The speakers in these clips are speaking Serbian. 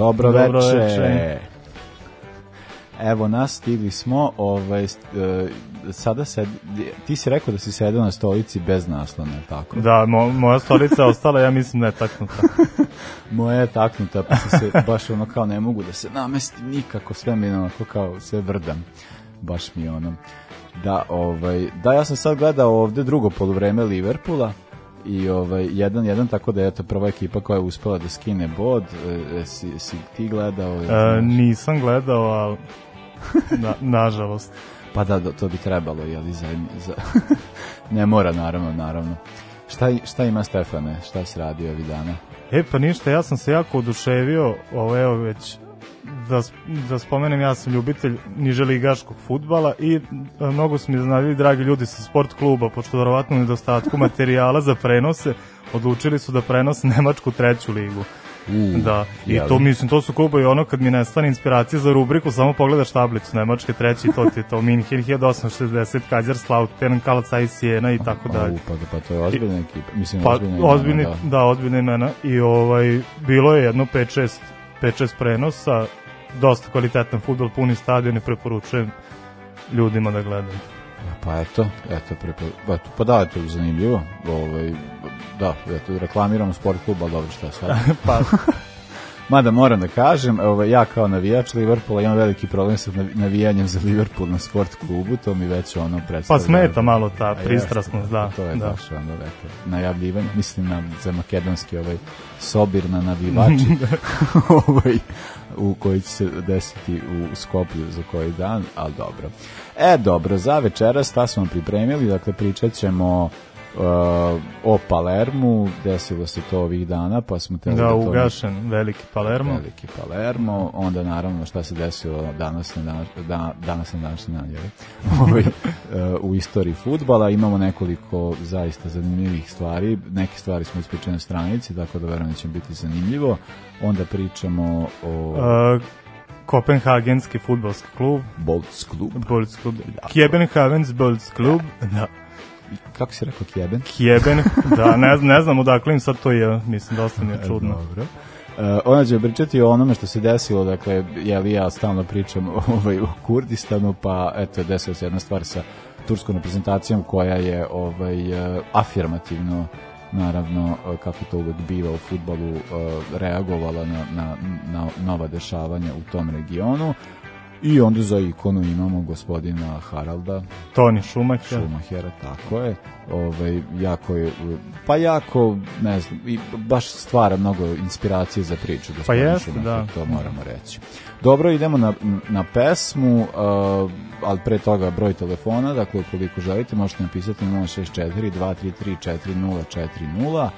Dobro, Dobro veče. veče. Evo nas, stigli smo, ovaj, uh, sada se, ti si rekao da si sedeo na stolici bez naslona, tako? Da, mo, moja stolica ostala, ja mislim da je taknuta. moja je taknuta, pa se baš ono kao ne mogu da se namestim nikako, sve mi onako kao sve vrdam. Baš mi ono. Da, ovaj, da, ja sam sad gledao ovde drugo poluvreme Liverpoola, i ovaj jedan jedan tako da je to prva ekipa koja je uspela da skine bod. E, si, si ti gledao e, nisam gledao al na, nažalost. Pa da, da to bi trebalo je za, za ne mora naravno naravno. Šta šta ima Stefane? Šta se radi ovih dana? E pa ništa, ja sam se jako oduševio, ovo evo već da, da spomenem, ja sam ljubitelj niželigaškog futbala i e, mnogo su mi znali dragi ljudi sa sport kluba, pošto verovatno nedostatku materijala za prenose, odlučili su da prenose Nemačku treću ligu. Mm, da, i jeli. to mislim, to su klubovi ono kad mi nestane inspiracija za rubriku, samo pogledaš tablicu Nemačke treći, to ti je to Minhen 1860, Kaiserslautern, Kalacaj Siena i tako dalje. Pa, pa to je ozbiljna ekipa, mislim pa, ozbiljna ozbiljni, da. da, ozbiljna imena i ovaj, bilo je jedno 5-6 5-6 prenosa, dosta kvalitetan futbol, puni stadion i preporučujem ljudima da gledaju. Pa eto, eto, prepo, eto pa da, to je zanimljivo. Ovaj, da, eto, reklamiramo sport klub, ali dobro šta sad. pa, Mada moram da kažem, ovaj, ja kao navijač Liverpoola imam veliki problem sa navijanjem za Liverpool na sport klubu, to mi već ono predstavlja. Pa smeta malo ta pristrasnost, da. To je da. baš ono, eto, najavljivanje, mislim na, za makedonski ovaj, sobir na navivači, ovaj, u koji će se desiti u Skoplju za koji dan, ali dobro. E, dobro, za večeras šta smo pripremili, dakle pričat ćemo o Palermu, desilo se to ovih dana, pa smo te da, da ugašen veliki Palermo. Veliki Palermo, onda naravno šta se desilo danas na danas, da, danas na današnji dan, ovaj, uh, u istoriji futbala. Imamo nekoliko zaista zanimljivih stvari, neke stvari smo ispričane na stranici, tako da verujem da će biti zanimljivo. Onda pričamo o... Uh, Kopenhagenski futbolski klub. Bolts klub. Bolts klub. Kjebenhavens Bolts klub. Da kako si rekao Kjeben? Kjeben, da, ne, ne znam odakle im sad to je, mislim, dosta mi je čudno. Dobro. Uh, ona će pričati o onome što se desilo, dakle, ja li ja stalno pričam ovaj, u Kurdistanu, pa eto, desila se jedna stvar sa turskom reprezentacijom koja je ovaj, uh, afirmativno naravno kako to uvek biva u futbalu reagovala na, na, na nova dešavanja u tom regionu I onda za ikonu imamo gospodina Haralda. Toni Šumacher. Šumachera, tako je. Ovaj, jako je, pa jako, ne znam, i baš stvara mnogo inspiracije za priču. Pa jeste, da. To moramo reći. Dobro, idemo na, na pesmu, uh, ali pre toga broj telefona, dakle, ukoliko želite, možete napisati 064 233 4040,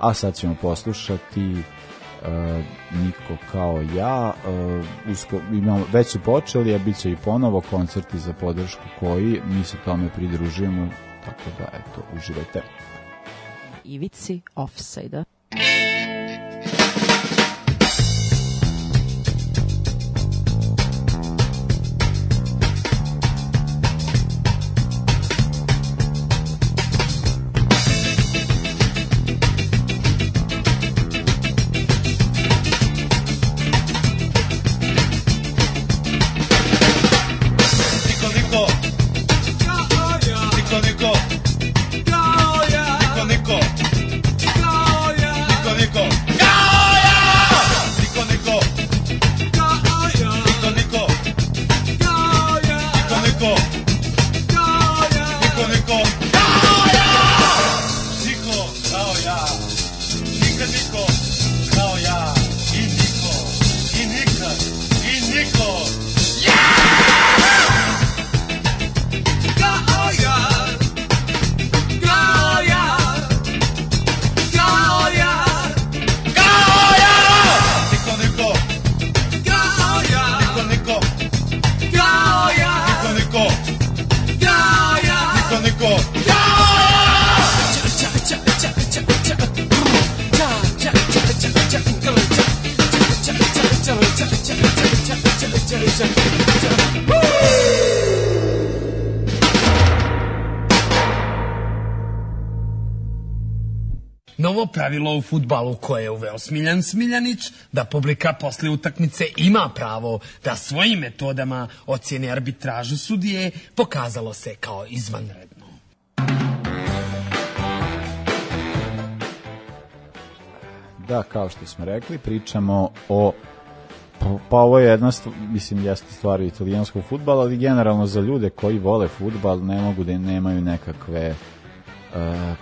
a sad ćemo poslušati niko kao ja uh, usko, imamo, već su počeli a bit će i ponovo koncerti za podršku koji mi se tome pridružujemo tako da eto uživajte. Ivici Offside-a novo pravilo u futbalu koje je uveo Smiljan Smiljanić, da publika posle utakmice ima pravo da svojim metodama ocjeni arbitražu sudije, pokazalo se kao izvanredno. Da, kao što smo rekli, pričamo o Pa, pa ovo je jedna, stv, mislim, jeste stvar italijanskog futbala, ali generalno za ljude koji vole futbal ne mogu da nemaju nekakve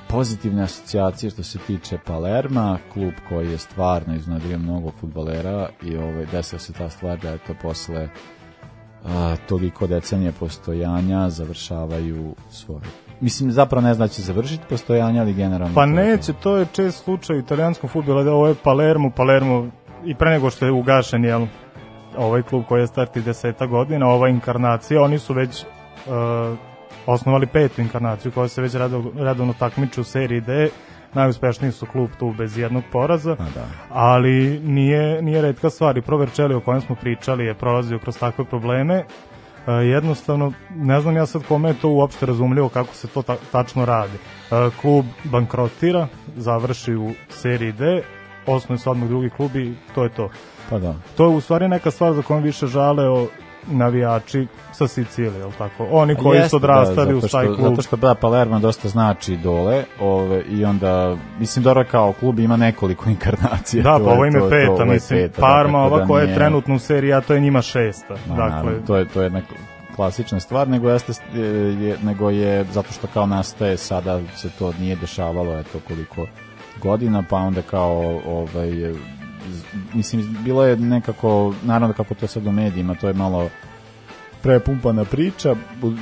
pozitivne asocijacije što se tiče Palerma, klub koji je stvarno iznadio mnogo futbalera i ovaj, desila se ta stvar da je to posle uh, toliko decenije postojanja završavaju svoje Mislim, zapravo ne znači završiti postojanje, ali generalno... Pa neće, to. je čest slučaj u italijanskom futbolu, da ovo je Palermo, Palermo i pre nego što je ugašen jel, ovaj klub koji je starti deseta godina, ova inkarnacija, oni su već uh, osnovali petu inkarnaciju koja se već radovno takmiče u seriji D, najuspešniji su klub tu bez jednog poraza, A, da. ali nije, nije redka stvar i Proverčeli o kojem smo pričali je prolazio kroz takve probleme, Uh, jednostavno, ne znam ja sad kome je to uopšte razumljivo kako se to ta tačno radi. Uh, klub bankrotira, završi u seriji D, osnoje se odmah drugi klub i to je to. Pa da. To je u stvari neka stvar za kojom više žale o navijači sa Sicilije, jel tako? Oni koji Jeste, su odrastali da, u taj klub. Zato što da, Palermo dosta znači dole ove, i onda, mislim, dobro kao klub ima nekoliko inkarnacija. Da, pa ovo im je peta, mislim, peta, Parma, ova da koja je nije- trenutno u seriji, a to je njima šesta. Ma, dakle, to je to je jedna klasična stvar, nego jeste e, je, nego je zato što kao nastaje sada se to nije dešavalo eto koliko godina, pa onda kao ovaj mislim bilo je nekako naravno kako to sad u medijima, to je malo prepumpana priča,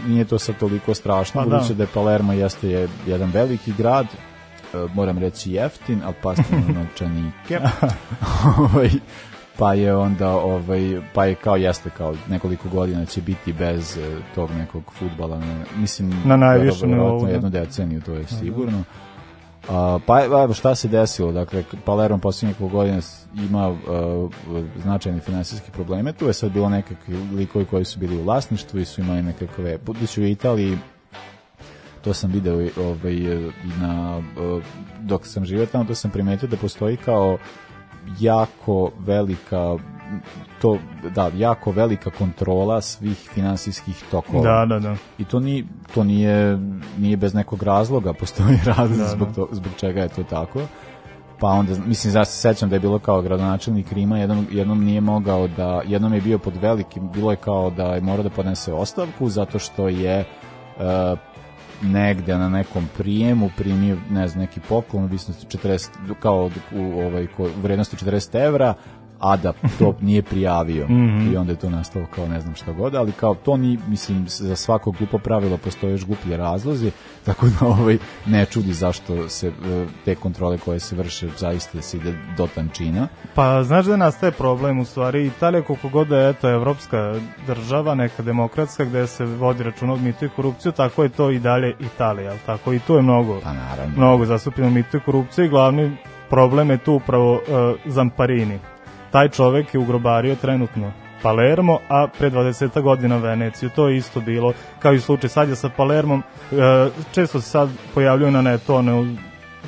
nije to sad toliko strašno, Pa da. budući da je Palermo jeste je jedan veliki grad, e, moram reći jeftin, ali pasti na novčanike. Ovaj, pa je onda ovaj pa je kao jeste kao nekoliko godina će biti bez e, tog nekog fudbala mislim Na najvišem nivou, da. jednu deceniju to je sigurno A, pa evo šta se desilo, dakle Palermo poslednjih nekoliko godina ima uh, značajne finansijske probleme, tu je sad bilo nekakvi likovi koji su bili u vlasništvu i su imali nekakve, budući u Italiji to sam video ovaj, na, uh, dok sam živio tamo, to sam primetio da postoji kao jako velika to, da, jako velika kontrola svih finansijskih tokova. Da, da, da. I to nije, to nije, nije bez nekog razloga, postoji razlog Da, zbog, da. to, zbog čega je to tako. Pa onda, mislim, ja se sećam da je bilo kao gradonačelnik Rima, jednom, jednom nije mogao da, jednom je bio pod velikim, bilo je kao da je morao da podnese ostavku zato što je uh, negde na nekom prijemu primio ne znam neki poklon u visnosti 40 kao u ovaj ko, vrednosti 40 evra a da to nije prijavio i onda je to nastalo kao ne znam šta god, ali kao to ni mislim za svako glupo pravilo postoje još gluplje razlozi, tako da ovaj ne čudi zašto se e, te kontrole koje se vrše zaista se ide do tančina. Pa znaš da nastaje problem u stvari Italija koliko god da je eto evropska država, neka demokratska gde se vodi račun od mitu i korupciju, tako je to i dalje Italija, tako i tu je mnogo Pa naravno. mnogo zastupljeno mitu i korupciju i glavni problem je tu upravo uh, Zamparini. Taj čovek je ugrobario trenutno Palermo, a pre 20 godina Veneciju. To je isto bilo, kao i slučaj sad je sa Palermom. Uh, često se sad pojavljuju na netu one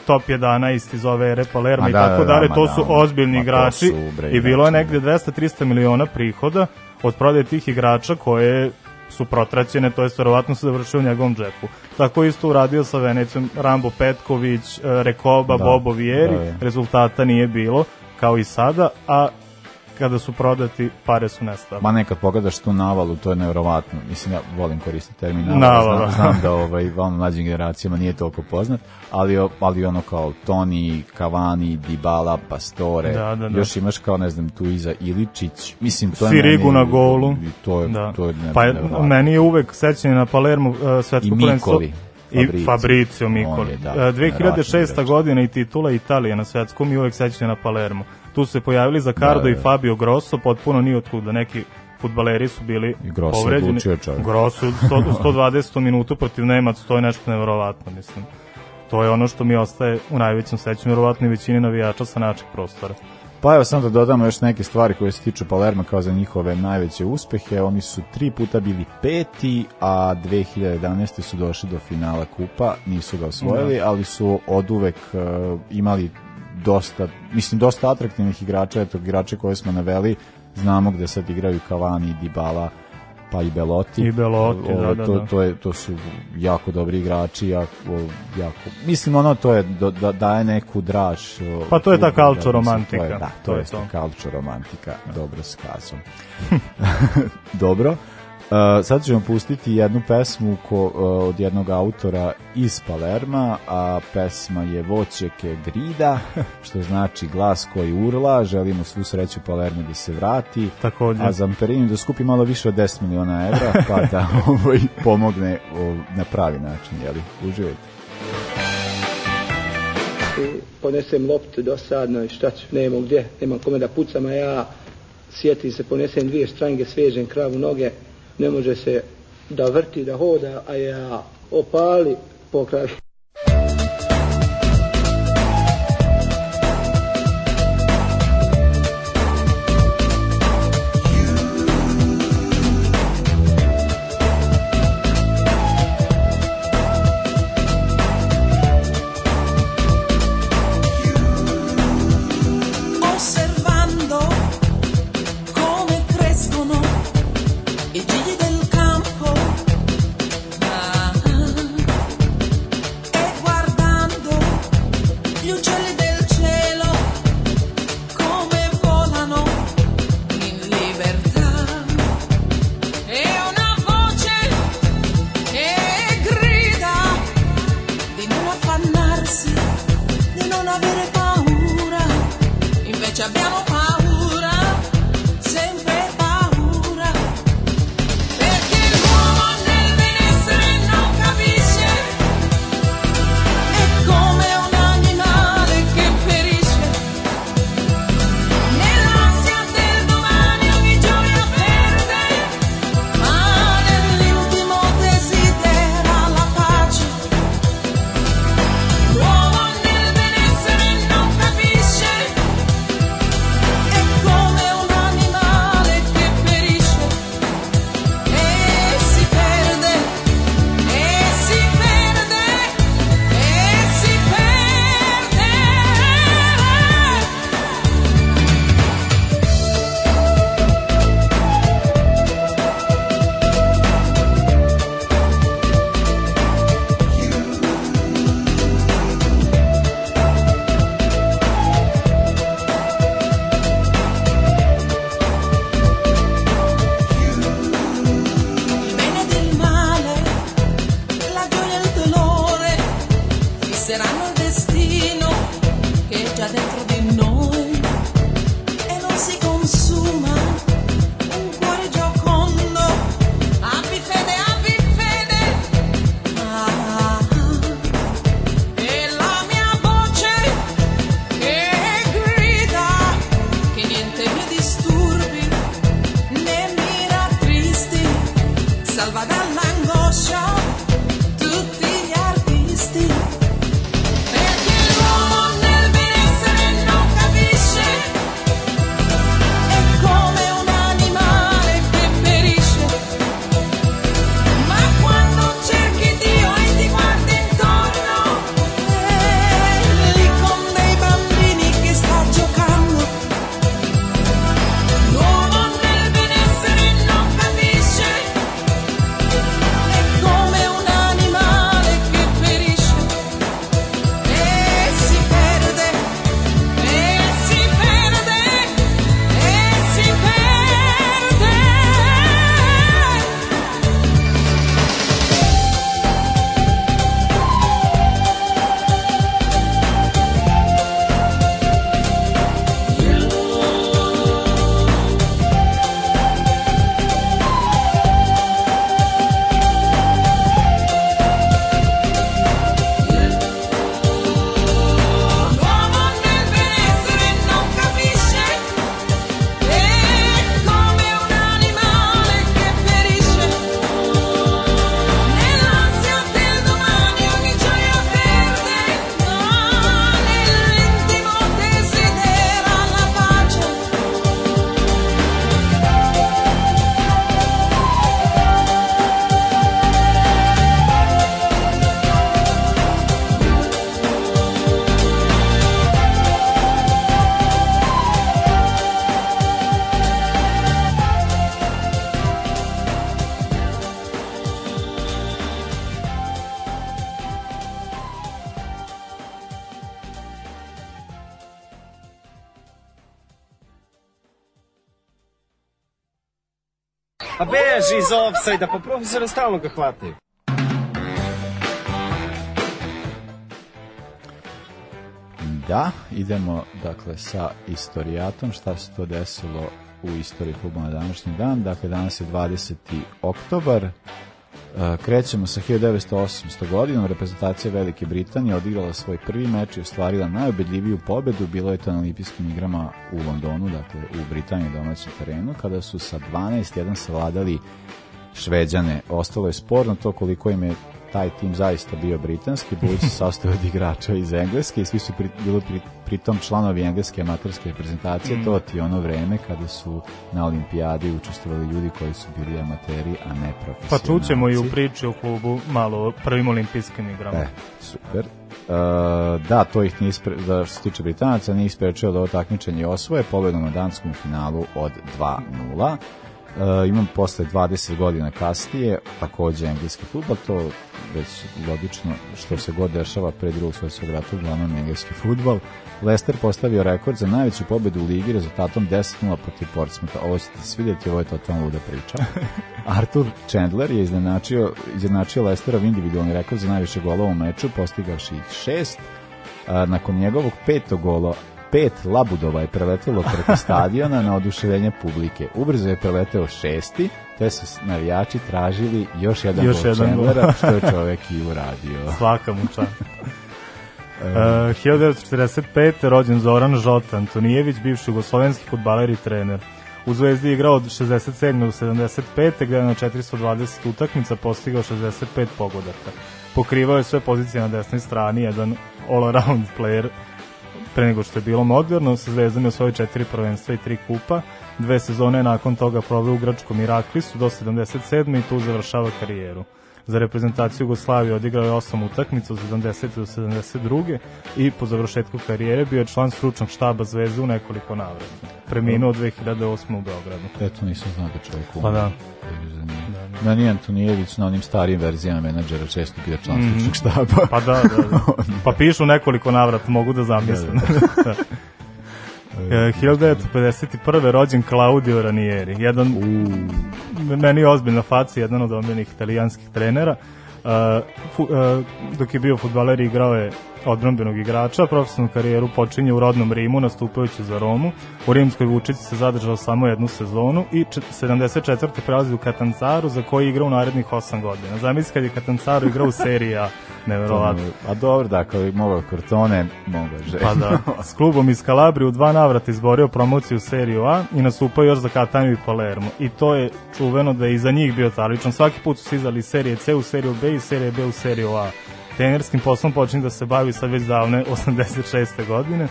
top 11 iz ove ere Palermo Ma i da, tako da, da, dalje, ma to da, su ozbiljni igrači su, bre, i bilo je negde 200-300 miliona prihoda od prodaje tih igrača koje su protraćene, to je verovatno se završio u njegovom džepu. Tako isto uradio sa Venecijom Rambo Petković, e, Rekoba, Da, Bobo Vieri, da, da. rezultata nije bilo, kao i sada, a kada su prodati, pare su nestale. Ma nekad pogledaš tu navalu, to je nevjerovatno. Mislim, ja volim koristiti termin navala, znam, znam da ovaj, vam mlađim generacijama nije toliko poznat, ali, ali ono kao Toni, Cavani, Dybala, Pastore, Da, da, da. još imaš kao, ne znam, tu iza Iličić, mislim, to je Sirigu meni- na golu. I to je, Da. to je ne, pa je, nevjerovatno. meni je uvek sećanje na Palermo uh, svetsko I prvenstvo. Mikoli. I Fabricio. Fabricio Mikoli. je, da, E, nevjerovatni 2006. igrač. godina i titula Italije na svetskom i uvek sećanje na Palermo. Tu su se pojavili Zakardo Da, da, i da. Fabio Grosso, potpuno nije otkuda. Neki futbaleri su bili Grosso povređeni. Grosso u 100 u 120. minutu protiv Nemaca, to je nešto neverovatno, mislim. To je ono što mi ostaje u najvećem sećanju, verovatno i većini navijača sa naših prostora. Pa evo samo da dodamo još neke stvari koje se tiču Palerma kao za njihove najveće uspehe. Oni su tri puta bili peti, a 2011. su došli do finala kupa, nisu ga osvojili, ali su od uvek uh, imali dosta, mislim dosta atraktivnih igrača, eto igrače koje smo naveli, znamo gde sad igraju Cavani, Dybala, pa i Belotti. I Belotti, O, da, da, to, da. To, je, to su jako dobri igrači, jako, jako, mislim ono to je, da, daje neku draž. Pa to je ta mislim, romantika. To je, da, to, To je je ta calcio romantika, dobro s kazom. dobro. Uh, sad ćemo pustiti jednu pesmu ko, uh, od jednog autora iz Palerma, a pesma je Voće che grida, što znači glas koji urla, želimo svu sreću Palermu da se vrati, Takođe. a Zamperini da skupi malo više od 10 miliona evra, pa da ovaj, pomogne o, na pravi način, jeli? Uživajte. i ponesem loptu dosadno i šta ću, nemam gdje, nemam kome da pucam, a ja sjetim se, ponesem dvije štrange, svežem kravu noge, ne može se da vrti, da hoda, a ja opali po Beži iz offside-a, pa profesora stalno ga hvataju. Da, idemo dakle sa istorijatom, šta se to desilo u istoriji futbola na današnji dan. Dakle, danas je 20. oktobar, krećemo sa 1908. godinom, reprezentacija Velike Britanije odigrala svoj prvi meč i ostvarila najobedljiviju pobedu, bilo je to na olimpijskim igrama u Londonu, dakle u Britaniji domaćem terenu, kada su sa 12-1 savladali Šveđane. Ostalo je sporno to koliko im je taj tim zaista bio britanski, bili su sastoji od igrača iz Engleske i svi su pri, bili pri, pritom članovi engleske amaterske reprezentacije, Mm. to ti je ono vreme kada su na olimpijadi učestvovali ljudi koji su bili amateri, a ne Pa profesionalci. čućemo i u priči o klubu malo o prvim olimpijskim igrama. E, super. Uh, da, to ih nije ispre, da što se tiče Britanaca, nije isprečio da ovo takmičenje osvoje pobedom na danskom finalu od 2-0. Uh, imam posle 20 godina kasnije takođe engleski futbol, to već logično što se god dešava pre drugog svjetskog rata, uglavnom engleski futbol. Leicester postavio rekord za najveću pobedu u ligi rezultatom 10-0 protiv Portsmoutha. Ovo ćete svidjeti, ovo je totalno luda priča. Arthur Chandler je iznenačio, iznenačio Leicesterov individualni rekord za najviše golova u meču, postigavši ih šest. A, nakon njegovog petog gola, pet labudova je preletelo preko stadiona na oduševljenje publike. Ubrzo je preleteo šesti, te su navijači tražili još jedan Još gol jedan. Chandlera, što je čovek i uradio. Svaka mu čast. Uh, 1945. rođen Zoran Žota Antonijević, bivši jugoslovenski futbaler i trener. U Zvezdi je igrao od 67. do 75. gde je na 420 utakmica postigao 65 pogodaka. Pokrivao je sve pozicije na desnoj strani, jedan all-around player pre nego što je bilo moderno, sa Zvezdom je osvojio četiri prvenstva i tri kupa. Dve sezone nakon toga proveo u Gračkom Iraklisu do 77. i tu završava karijeru. Za reprezentaciju Jugoslavije odigrao je osam utakmica od 70. do 72. i po završetku karijere bio je član stručnog štaba Zvezde u nekoliko navrata. Preminuo 2008. u Beogradu. Eto, nisam znao da čovjek umre. Pa da. Da, nije Antonijević na onim starijim verzijama menadžera često bio član Mhm. stručnog štaba. Pa da, da, da. Pa pišu nekoliko navrata, mogu da zamislim. Da, E, 1951. rođen Claudio Ranieri, jedan meni je ozbiljna faca, jedan od omiljenih italijanskih trenera. Uh, fu, uh, dok je bio futbaler igrao je odbranbenog igrača, profesionalnu karijeru počinje u rodnom Rimu nastupajući za Romu. U rimskoj Vučici se zadržao samo jednu sezonu i čet- 74. prelazi u Katancaru za koji igra u narednih 8 godina. Zamisli kad je Katancaru igrao u seriji A, neverovatno. A dobro, da, kao i mogao Kortone, mogao že. Pa da, s klubom iz Kalabrije u dva navrata izborio promociju seriju A i nastupao još za Katanju i Palermo. I to je čuveno da je i za njih bio taličan. Svaki put su sizali iz serije C u seriju B i serije B u seriju A. Trenerskim poslom počinje da se bavi sad već davne 86. godine.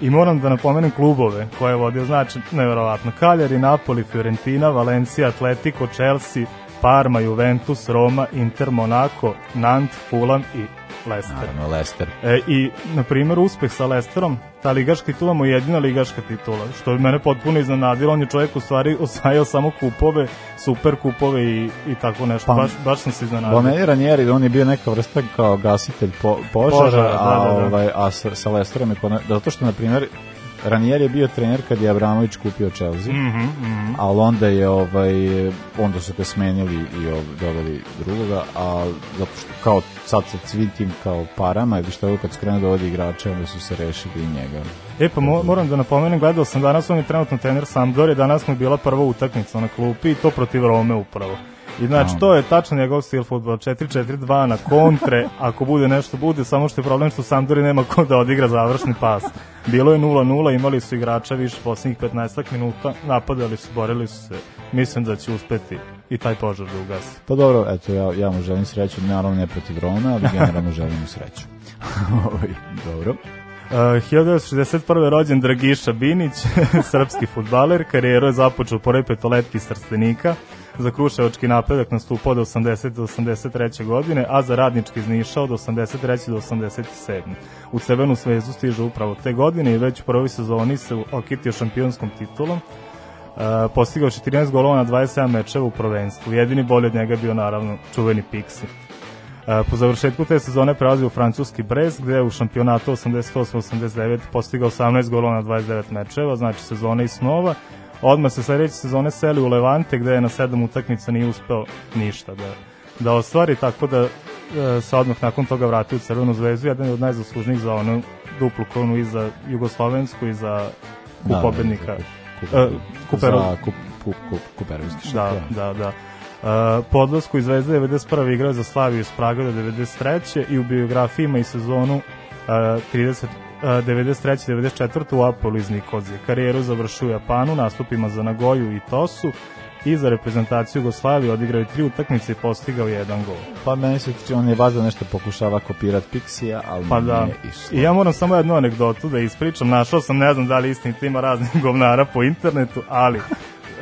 I moram da napomenem klubove koje je vodio, znači, nevjerovatno. Cagliari, Napoli, Fiorentina, Valencia, Atletico, Chelsea, Parma, Juventus, Roma, Inter, Monaco, Nantes, Fulham i Leicester. Naravno, Leicester. E, I, na primjer, uspeh sa Lesterom, ta ligaška titula mu je jedina ligaška titula, što bi mene potpuno iznenadilo, on je čovjek u stvari osvajao samo kupove, super kupove i, i tako nešto, Pa, baš, baš sam se iznenadio. Po meni Ranieri, on je bio neka vrsta kao gasitelj po, požara, Požara, da, a, da, da. Ovaj, a sa, sa Leicesterom je zato što, na primjer, Ranieri je bio trener kad je Abramović kupio Chelsea, Mhm, mhm. ali onda je ovaj onda su ga smenili i ovaj, doveli drugoga, a zato što kao sad sa svim tim kao parama ili što je kad su krenuli dovodi igrače, onda su se rešili i njega. E pa mo, moram da napomenem, gledao sam danas, on je trenutno trener Sampdoria, danas mu je bila prva utakmica na klupi i to protiv Rome upravo. I znači, to je tačno njegov stil futbola, 4-4-2 na kontre, ako bude nešto bude, samo što je problem što Sampdoria nema ko da odigra završni pas. Bilo je 0-0, imali su igrača više poslednjih 15 minuta, napadali su, borili su se, mislim da će uspeti i taj požar da ugasi. Pa dobro, eto, ja, ja mu želim sreću, naravno ne protiv Roma, ali generalno želim mu sreću. Ovaj, dobro. Uh, 1961. rođen Dragiša Binić, srpski futbaler, karijeru je započeo u prvoj petoletki iz Trstenika, za kruševački napredak nastupao od 80. do 83. godine, a za radnički iz Niša od 83. do 87. U Crvenu zvezdu stiže upravo te godine i već u prvoj sezoni se okitio šampionskom titulom, Uh, postigao 14 golova na 27 mečeva u prvenstvu. Jedini bolji od njega je bio naravno čuveni Pixi. Uh, po završetku te sezone prelazi u francuski Brest, gde je u šampionatu 88-89 postigao 18 golova na 29 mečeva, znači sezone i snova. Odmah se sledeće sezone seli u Levante gde je na sedam utakmica nije uspeo ništa da, da ostvari, tako da e, se odmah nakon toga vratio u Crvenu zvezdu, jedan je od najzaslužnijih za onu duplu kronu i za Jugoslovensku i za kup Da, pobednika. E, Kuperov- Za kup, kup, kup, kuperovski Da, da, da. Uh, podlasku iz Zvezde 91. igrao za Slaviju iz Praga do 93. i u biografiji ima i sezonu uh, 30, uh, 93. 94. u Apolu iz Nikozije. Karijeru završio u Japanu, nastupima za Nagoju i Tosu i za reprezentaciju Jugoslavije odigrao je tri utakmice i postigao jedan gol. Pa meni se tiče, on je valjda nešto pokušava kopirat Pixija, ali Pa da. nije išlo. I ja moram samo jednu anegdotu da ispričam. Našao sam, ne znam da li istinito ima raznih govnara po internetu, ali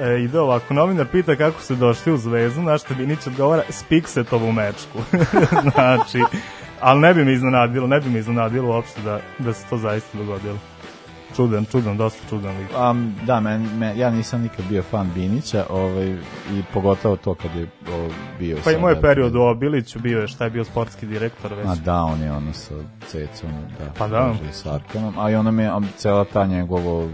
e, ide ovako. Novinar pita kako ste došli u Zvezdu, na što Binić odgovara s Piksetovu mečku. znači, ali ne bi me iznenadilo, ne bi me iznenadilo uopšte da, da se to zaista dogodilo. Čudan, čudan, dosta čudan lik. Um, da, men, men, ja nisam nikad bio fan Binića ovaj, i pogotovo to kad je o, bio Pa i moj period u Obiliću bio je šta je bio sportski direktor već. A da, on je ono sa Cecom, da, Pa da. s Arkanom, a i ono mi je, a cela ta njegovo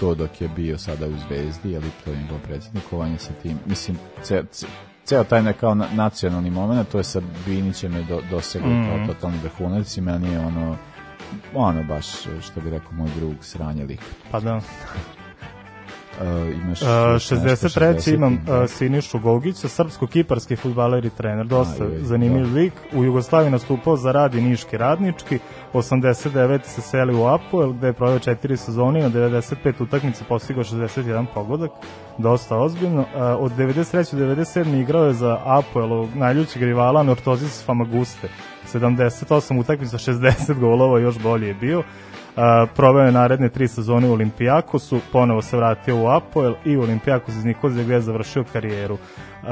to dok je bio sada u Zvezdi, je li to je njegov predsjednikovanje sa tim, mislim, ce, ce, ceo taj nekao na, nacionalni moment, to je sa Binićem je do, dosegao mm. Mhm. kao totalni vrhunac i meni je ono, ono baš, što bi rekao moj drug, sranje lik. Pa da. Uh, imaš Uh, još nešto, 63. imam 60, uh, Sinišu Gogića, srpsko-kiparski futbaler i trener, dosta zanimljiv da. lik. U Jugoslaviji nastupao za radi Niški radnički, 89. se seli u Apoel, gde je proveo četiri sezoni, na 95 utakmice postigao 61 pogodak, dosta ozbiljno. Uh, od 93. do 97. igrao je za Apoel, najljućeg rivala Nortozis Famaguste, 78 utakmica, 60 golova, još bolje je bio. Uh, proveo je naredne tri sezone u Olimpijakosu, ponovo se vratio u Apoel i u Olimpijakos iz Nikozije gde je završio karijeru. Uh,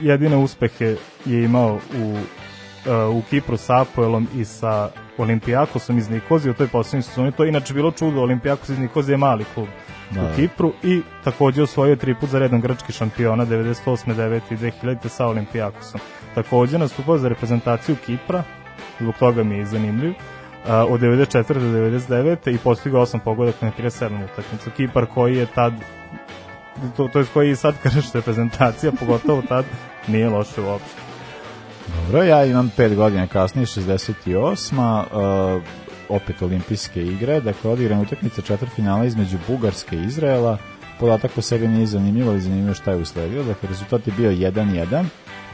jedine uspehe je imao u, uh, u Kipru sa Apoelom i sa Olimpijakosom iz Nikozije u toj poslednjoj sezoni. To je inače bilo čudo, Olimpijakos iz Nikozije je mali klub Da. u Kipru i takođe osvojio tri put za redom grčki šampiona 98. 9. i 2000. sa Olimpijakosom. Takođe nastupao za reprezentaciju Kipra, zbog toga mi je zanimljiv, a, od 94. do 99. i postigao 8 pogodaka na 37 utakmica. Kipar koji je tad to, to je koji je sad krš reprezentacija, pogotovo tad nije loše uopšte. Dobro, ja imam 5 godina kasnije, 68. Uh, opet olimpijske igre, dakle odigrana utakmica četvrtfinala između Bugarske i Izraela. Podatak po sebi nije zanimljivo, ali zanimljivo šta je usledio. Dakle, rezultat je bio 1-1,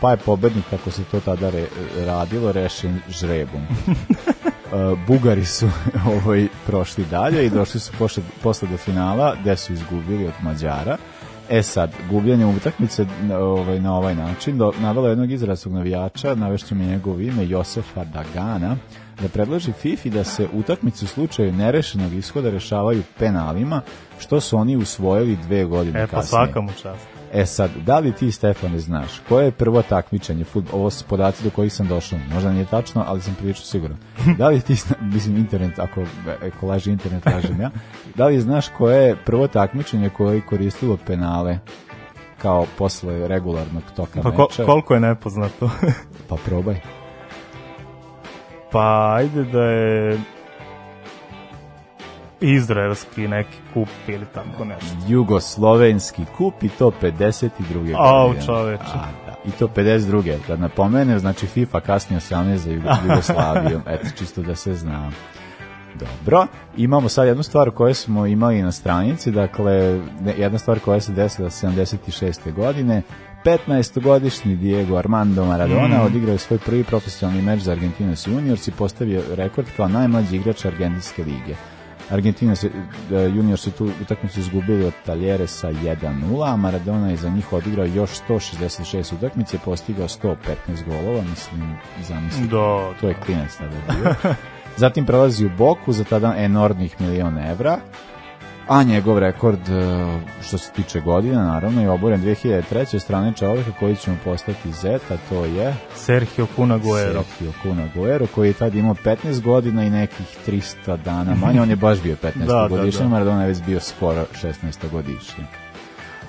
pa je pobednik, kako se to tada re, radilo, rešen žrebom. Uh, Bugari su ovaj, prošli dalje i došli su posle, posle do finala, gde su izgubili od Mađara. E sad, gubljenje utakmice ovaj, na ovaj način, do, navela jednog izrazog navijača, navešću mi njegovo ime, Josefa Dagana, da predloži FIFA da se utakmice u slučaju nerešenog ishoda rešavaju penalima, što su oni usvojili dve godine E pa kasnije. svaka mu čast. E sad, da li ti, Stefane, znaš koje je prvo takmičenje, fut, ovo su podaci do kojih sam došao, možda nije tačno, ali sam prilično siguran. Da li ti, zna- mislim, internet, ako, ako laži internet, kažem ja, da li znaš koje je prvo takmičenje koje je koristilo penale kao posle regularnog toka Pa meča? koliko je nepoznato? Pa probaj. pa ajde da je izraelski neki kup ili tako nešto. Jugoslovenski kup i to 52. Au, godine. čoveče. A, da. I to 52. Da napomenem, znači FIFA kasnije 18 za Jugo- Jugoslavijom. Eto, čisto da se zna. Dobro, imamo sad jednu stvar koju smo imali na stranici, dakle, jedna stvar koja se desila 76. godine, 15-godišnji Diego Armando Maradona Mm. odigrao je svoj prvi profesionalni meč za Argentinos Juniors i postavio rekord kao najmlađi igrač Argentinske lige. Argentina se, e, junior su tu utakmicu izgubili od Taljere sa 1-0, a Maradona je za njih odigrao još 166 utakmice, postigao 115 golova, mislim, zamisli. Do, To je klinac tada. Zatim prelazi u Boku za tada enormnih miliona evra, a njegov rekord e, što se tiče godina, naravno, je oboren 2003. od strane čoveka koji će mu postati Z, a to je Sergio Cunaguero. Sergio Kun Aguero, koji je tad imao 15 godina i nekih 300 dana manje, on je baš bio 15 Da, da, godišnji, da. Maradona je već bio skoro 16 godišnji.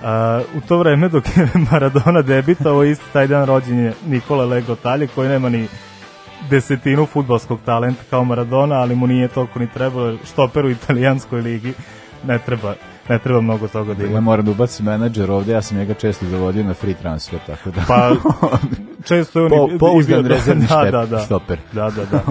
A, u to vreme dok je Maradona debitao, isti taj dan rođen je Nikola Legotalje koji nema ni desetinu futbalskog talenta kao Maradona, ali mu nije toliko ni trebalo, štoper u italijanskoj ligi ne treba ne treba mnogo toga da Ja ima. moram da ubacim menadžer ovde, ja sam njega često zavodio na free transfer, tako da... Pa, često je on Po- pouzdan rezervni da, da, da. stoper. Da, da, da.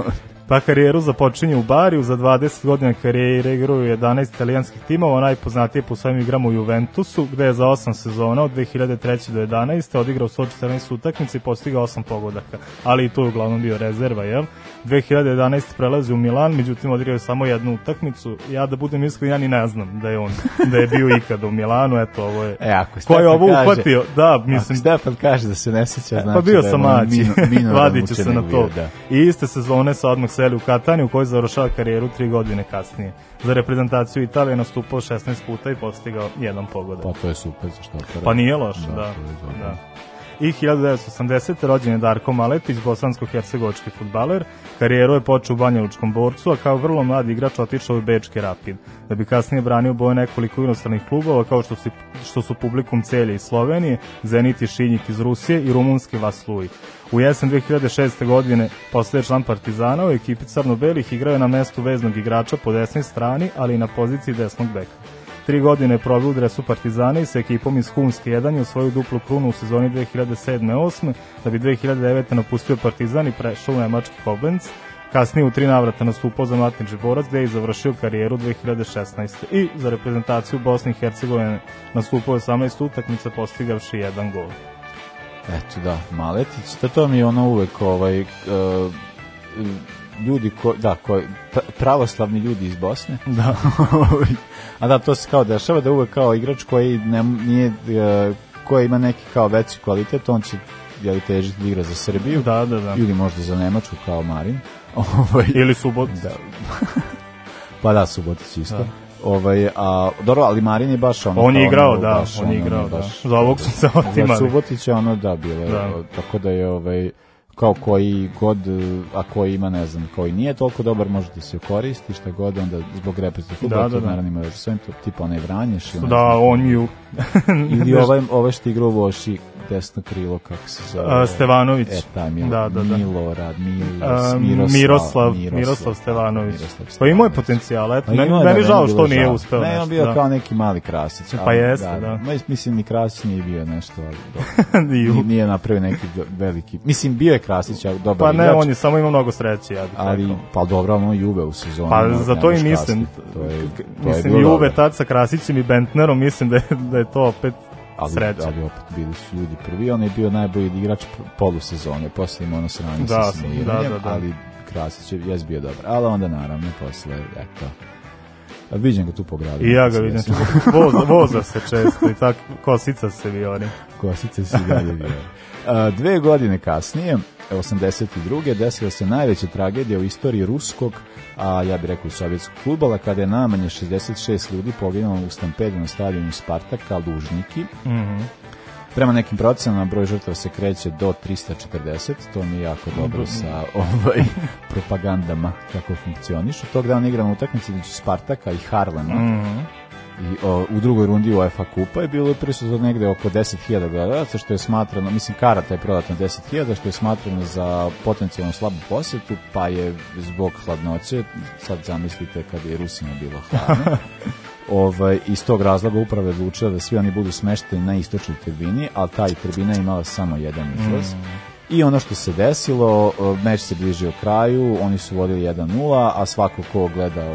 Pa karijeru započinje u Bariju, za 20 godina karijere igrao u 11 italijanskih timova, najpoznatije po svojim igrama u Juventusu, gde je za 8 sezona od 2003. do 11. odigrao 114 utakmica i postigao 8 pogodaka, ali i tu je uglavnom bio rezerva, jel? 2011. prelazi u Milan, međutim odigrao je samo jednu utakmicu. Ja da budem iskren, ja ni ne znam da je on, da je bio ikada u Milanu, eto ovo je... E, ako Ko je ovo kaže- uhvatio? Da, Mislim, Stefan kaže da se ne seća, znači pa bio da sam mlađi, vadit ću se na bio, to. Da. I iste sezone sa odmah seli u Kataniju, u kojoj završava karijeru tri godine kasnije. Za reprezentaciju Italije nastupao 16 puta i postigao jedan pogodak. Pa to je super za što Pa nije loše, da. da. I 1980. rođen je Darko Maletić, bosansko-hercegovački futbaler. Karijeru je počeo u Banja Lučkom borcu, a kao vrlo mladi igrač otišao u Bečki Rapid, da bi kasnije branio boje nekoliko inostranih klubova, kao što su, što su publikum Celje iz Slovenije, Zenit i Šinjik iz Rusije i rumunski Vasluj. U jesen 2006. godine postaje član Partizana u ekipi Crno-Belih igrao na mestu veznog igrača po desnoj strani, ali i na poziciji desnog beka. Tri godine je proveo u dresu Partizana i sa ekipom iz Humske 1 je osvojio duplu krunu u sezoni 2007-8, da bi 2009. napustio Partizan i prešao u nemački Koblenz. Kasnije u tri navrata nastupao za Matnički borac gde je završio karijeru 2016. I za reprezentaciju Bosne i Hercegovine nastupao je 18 utakmica postigavši jedan gol. Eto da, Maletić, da to mi je ono uvek ovaj, uh, ljudi ko, da, ko, pra- pravoslavni ljudi iz Bosne. Da. A da, to se kao dešava da uvek kao igrač koji ne, nije, uh, koji ima neki kao veći kvalitet, on će jeli, težiti da igra za Srbiju Da, da, da. ili možda za Nemačku kao Marin. Ovaj, Ili subot. da. pa da, Subotić isto. Da. Ovaj, a, dobro, ali Marin je baš ono... On je igrao, ono, da, baš on je ono, igrao, da. baš- Za ovog su se Za otimali. Subotića ono da bilo, Da. da. tako da je ovaj kao koji god, a koji ima, ne znam, koji nije toliko dobar, može da se koristi, šta god, onda zbog reprezentativnog fudbala, Da, da, da, da, da. naravno ima još svojim, tipa onaj Vranješ, ili ne Da, znam, on ju... ili ovaj, ovaj što igra u Voši, desno krilo, kako se zove? A, Stevanović. E, taj Mil, Da, da, da. Milorad, Mil, A, Miroslav, Miroslav, Miroslav Stevanović. Miroslav Pa imao je Stevanović. potencijal, eto, Pa meni, meni da, žao što nije uspeo Ne, nešto. on bio da. kao neki mali krasić. Pa jeste, da. Ma, Mislim, ni krasić nije bio nešto, ali Nije, napravio neki veliki... Mislim, bio je Krasić, a dobar Pa ne, igrač, on je samo imao mnogo sreće, ja bih ali, rekao. pa dobro, ono Juve u sezoni. Pa ono, za to i mislim. To je, to je mislim, bilo Juve dobro. tad sa Krasićem i Bentnerom, mislim da je, da je to opet ali, sreća. ali opet bili su ljudi prvi. On je bio najbolji igrač polusezone. Posle ima ono sranje Da, sa sniranjem, da, da, da. ali Krasić je jes bio dobar. Ali onda, naravno, posle, eto, a vidim ga tu po gradu. I ja ga vidim, voza, voza se često i tako, kosica se viori. Kosice si dalje bio. A, Dve godine kasnije, 82. desila se najveća tragedija u istoriji ruskog, a ja bih rekao i sovjetskog futbola, kada je najmanje 66 ljudi poginulo u stampedu na stadionu Spartaka, Lužniki. Mhm. Prema nekim procenama broj žrtava se kreće do 340, to mi je jako dobro sa ovaj propagandama kako funkcionišu. Tog dana igramo utakmice između Spartaka i Harlema Mhm. I o, u drugoj rundi UEFA kupa je bilo prisutno negde oko 10.000 gledalaca što je smatrano, mislim karata je prodata na 10.000 što je smatrano za potencijalno slabu posetu pa je zbog hladnoće sad zamislite kad je Rusima bilo hladno ovaj, iz tog razloga upravo je odlučila da svi oni budu smešteni na istočnoj tribini, ali ta i tribina imala samo jedan izlaz. I ono što se desilo, meč se bližio kraju, oni su vodili 1-0, a svako ko gleda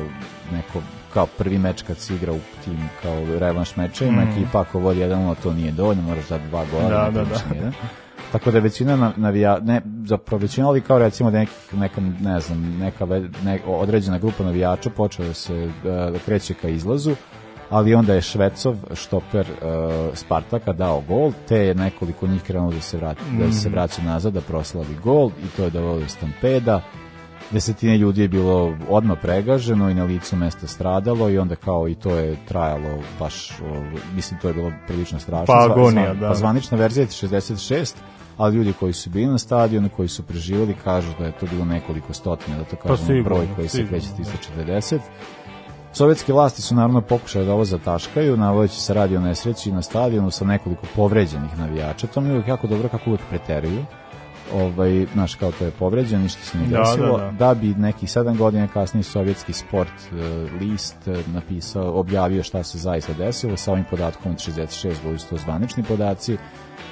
neko kao prvi meč kad se igra u tim kao revanš mečevima, ekipa ako vodi 1-0 to nije dovoljno, moraš dati dva gola, Da, da, da. nijedan. Tako da većina na- navija, ne, zapravo većina, ali kao recimo da nekih, neka, ne znam, neka ne, određena grupa navijača počela da se e, da kreće ka izlazu, ali onda je Švecov, štoper e, Spartaka, dao gol, te je nekoliko njih krenulo da se, vrati, da se vraća nazad, da proslavi gol i to je dovelo do stampeda. Desetine ljudi je bilo odmah pregaženo i na licu mesta stradalo i onda kao i to je trajalo baš, mislim to je bilo prilično strašno. Pa agonija, zva- da. Pa zvanična verzija je 66, ali ljudi koji su bili na stadionu, koji su preživali, kažu da je to bilo nekoliko stotina, da to kažemo Pa sigurno, broj koji se kreće da. 340. Sovjetske vlasti su naravno pokušale da ovo zataškaju, navodeći se radi o nesreći na stadionu sa nekoliko povređenih navijača. To mi je jako dobro kako uvijek preteruju. Ovaj, znaš, kao to je povređen, ništa se nije Da, desilo, da, da. da bi neki sedam godina kasnije sovjetski sport e, list e, napisao, objavio šta se zaista desilo, sa ovim podatkom od 66 bili su to zvanični podaci,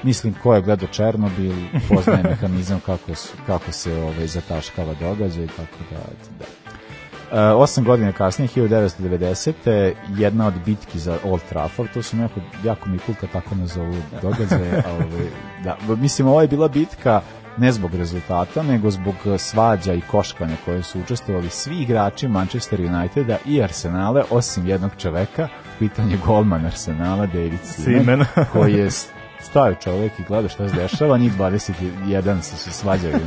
mislim ko je gledao Černobil, poznaje mehanizam kako, kako se ovaj, zataškava događaj, tako da, da. E, osam godina kasnije, 1990. jedna od bitki za Old Trafford, to su jako, jako mi kulka tako nazovu događaje, a ovaj, da, mislim, ovo je bila bitka ne zbog rezultata, nego zbog svađa i koškanja koje su učestvovali svi igrači Manchester Uniteda i Arsenale, osim jednog čoveka, pitanje je golman Arsenala, David Seaman. koji je stavio čovek i gleda šta se dešava, njih 21 se se svađaju.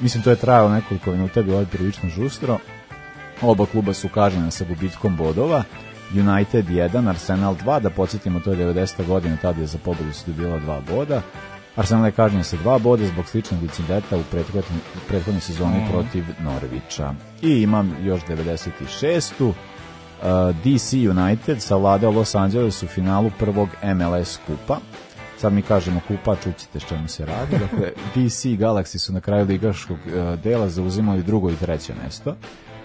Mislim, to je trajalo nekoliko minuta, bilo je prilično žustro. Oba kluba su kažnjena sa gubitkom bodova. United 1, Arsenal 2, da podsjetimo, to je 90. godina, tada je za pobedu su dobila dva boda. Arsenal je kažnjen sa dva boda zbog sličnog incidenta u prethodnoj, prethodnoj sezoni protiv Norvića. I imam još 96. Uh, DC United savladao Los Angeles u finalu prvog MLS kupa. Sad mi kažemo kupa, čucite što mi se radi. Dakle, DC i Galaxy su na kraju ligaškog uh, dela zauzimali drugo i treće mesto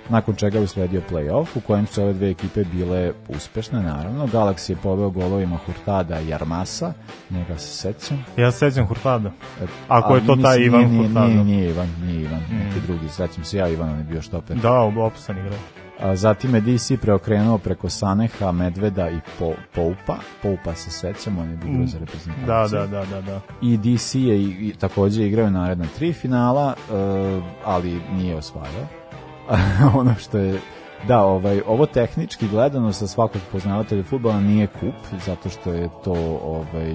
nakon čega je usledio play-off u kojem su ove dve ekipe bile uspešne, naravno. Galaxy je poveo golovima Hurtada i Armasa, njega se sećam. Ja se sećam Hurtada. E, Ako je ali to taj Ivan nije, Hurtado. Nije, nije Ivan, nije Ivan, neki drugi, sećam se ja, Ivan on je bio štoper. Da, opisan igra. A, zatim je DC preokrenuo preko Saneha, Medveda i po, Poupa. Poupa se sećam, on je bio igrao za reprezentaciju. Da, da, da, da, da. I DC je i, i takođe igrao naredna tri finala, e, ali nije osvajao. ono što je Da, ovaj, ovo tehnički gledano sa svakog poznavatelja fudbala nije kup, zato što je to ovaj,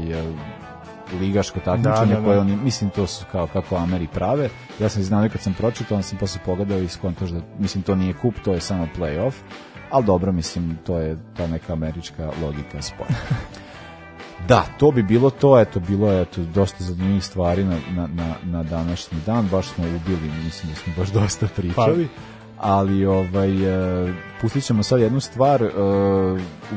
ligaško takmičenje Da, da, da. koje oni, mislim to su kao kako Ameri prave. Ja sam znao kad sam pročitao, onda sam posle pogledao i skontoš da mislim to nije kup, to je samo play-off. Ali dobro, mislim, to je ta neka američka logika sporta. Da, to bi bilo to, eto, bilo je eto, dosta zanimljivih stvari na, na, na, na današnji dan, baš smo ubili, mislim da smo baš dosta pričali, ali ovaj, e, pustit ćemo sad jednu stvar e,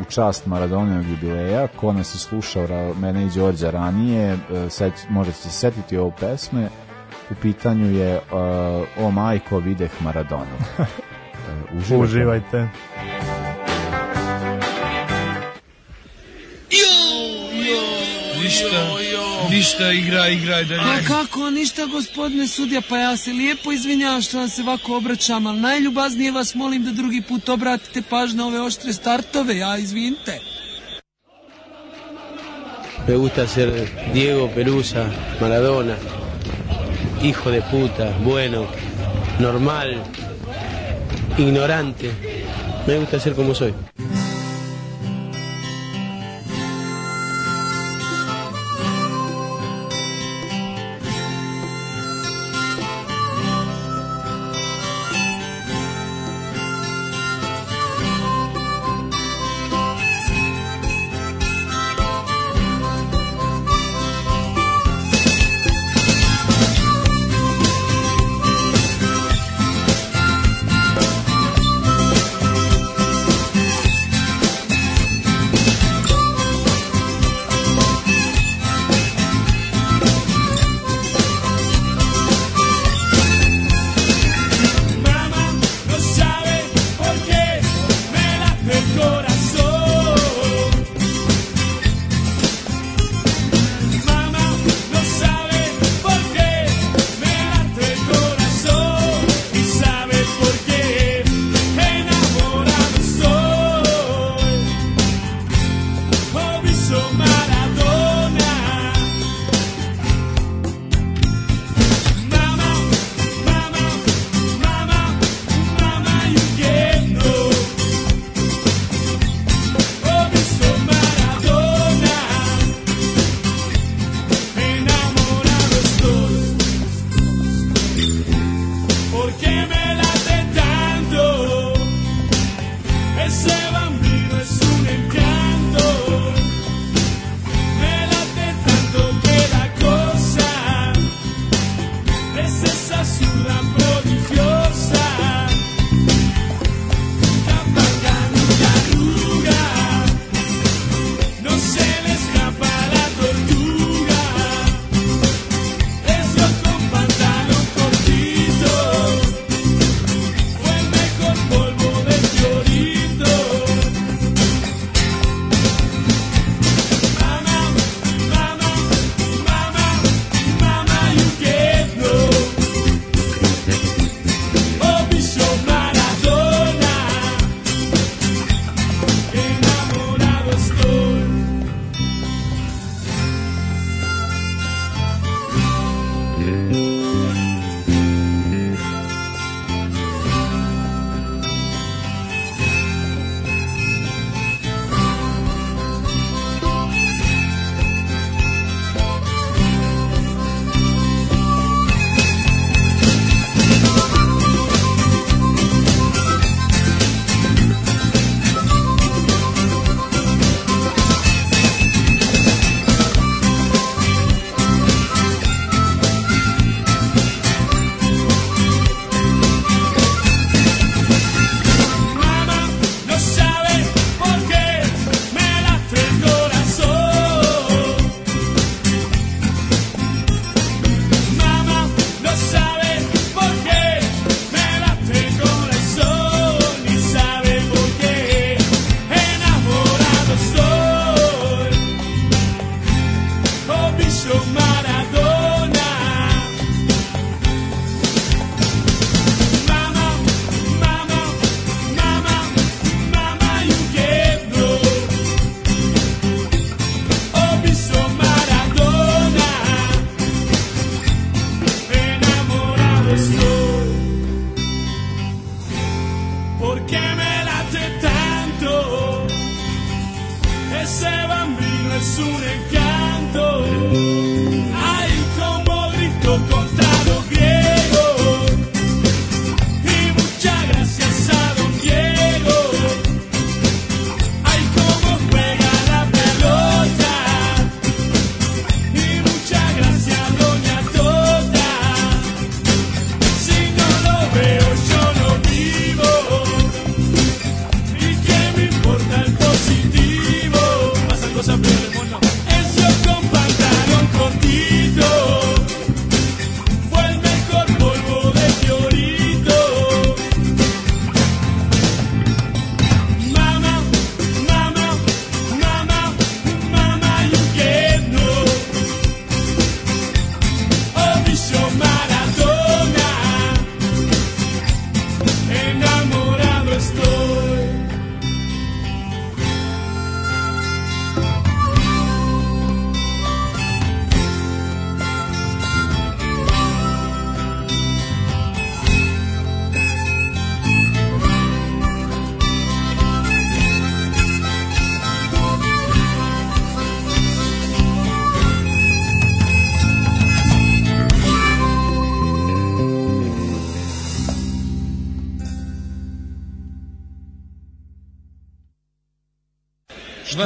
u čast Maradonovog jubileja, ko nas je slušao, ra, mene i Đorđa ranije, e, seć, možete se setiti ovo pesme, u pitanju je e, O majko, videh Maradonu. E, uživajte. Uživajte. Ništa, ništa, igra, igra, da A kako, ništa gospodine sudija, pa ja se lijepo izvinjavam što vam se ovako obraćam, ali najljubaznije vas molim da drugi put obratite pažnju na ove oštre startove, ja izvinite. Me gusta ser Diego Pelusa, Maradona, hijo de puta, bueno, normal, ignorante. Me gusta ser como soy.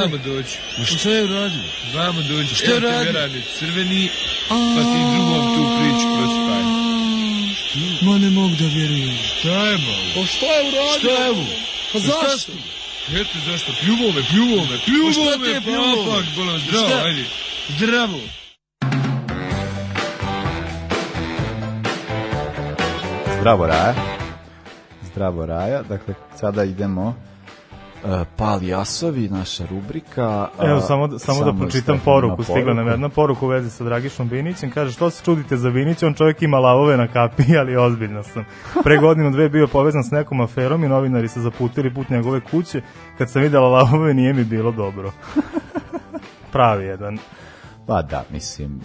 Vamo doći. Ma što je uradio? Vamo doći. Šta je Evo te radio? verane crveni, pa ti drugom tu priču prospaj. Ma ne mogu da vjerujem. Šta je malo? Pa šta je uradio? Šta je ovo? Pa zašto? Eto zašto, pljuvo me, pljuvo me, pljuvo Pa šta me, je papak, bolam, zdravo, Šta? ajde. Zdravo. Zdravo Raja. Zdravo Raja. Dakle, sada idemo Pali Jasovi, naša rubrika. Evo, samo, samo, da pročitam poruku. Stigla nam jedna poruka u vezi sa Dragišom Binićem. Kaže, što se čudite za Binić? On čovjek ima lavove na kapi, ali ozbiljno sam. Pre godinu dve bio povezan s nekom aferom i novinari se zaputili put njegove kuće. Kad sam videla lavove, nije mi bilo dobro. Pravi jedan. Pa da, mislim,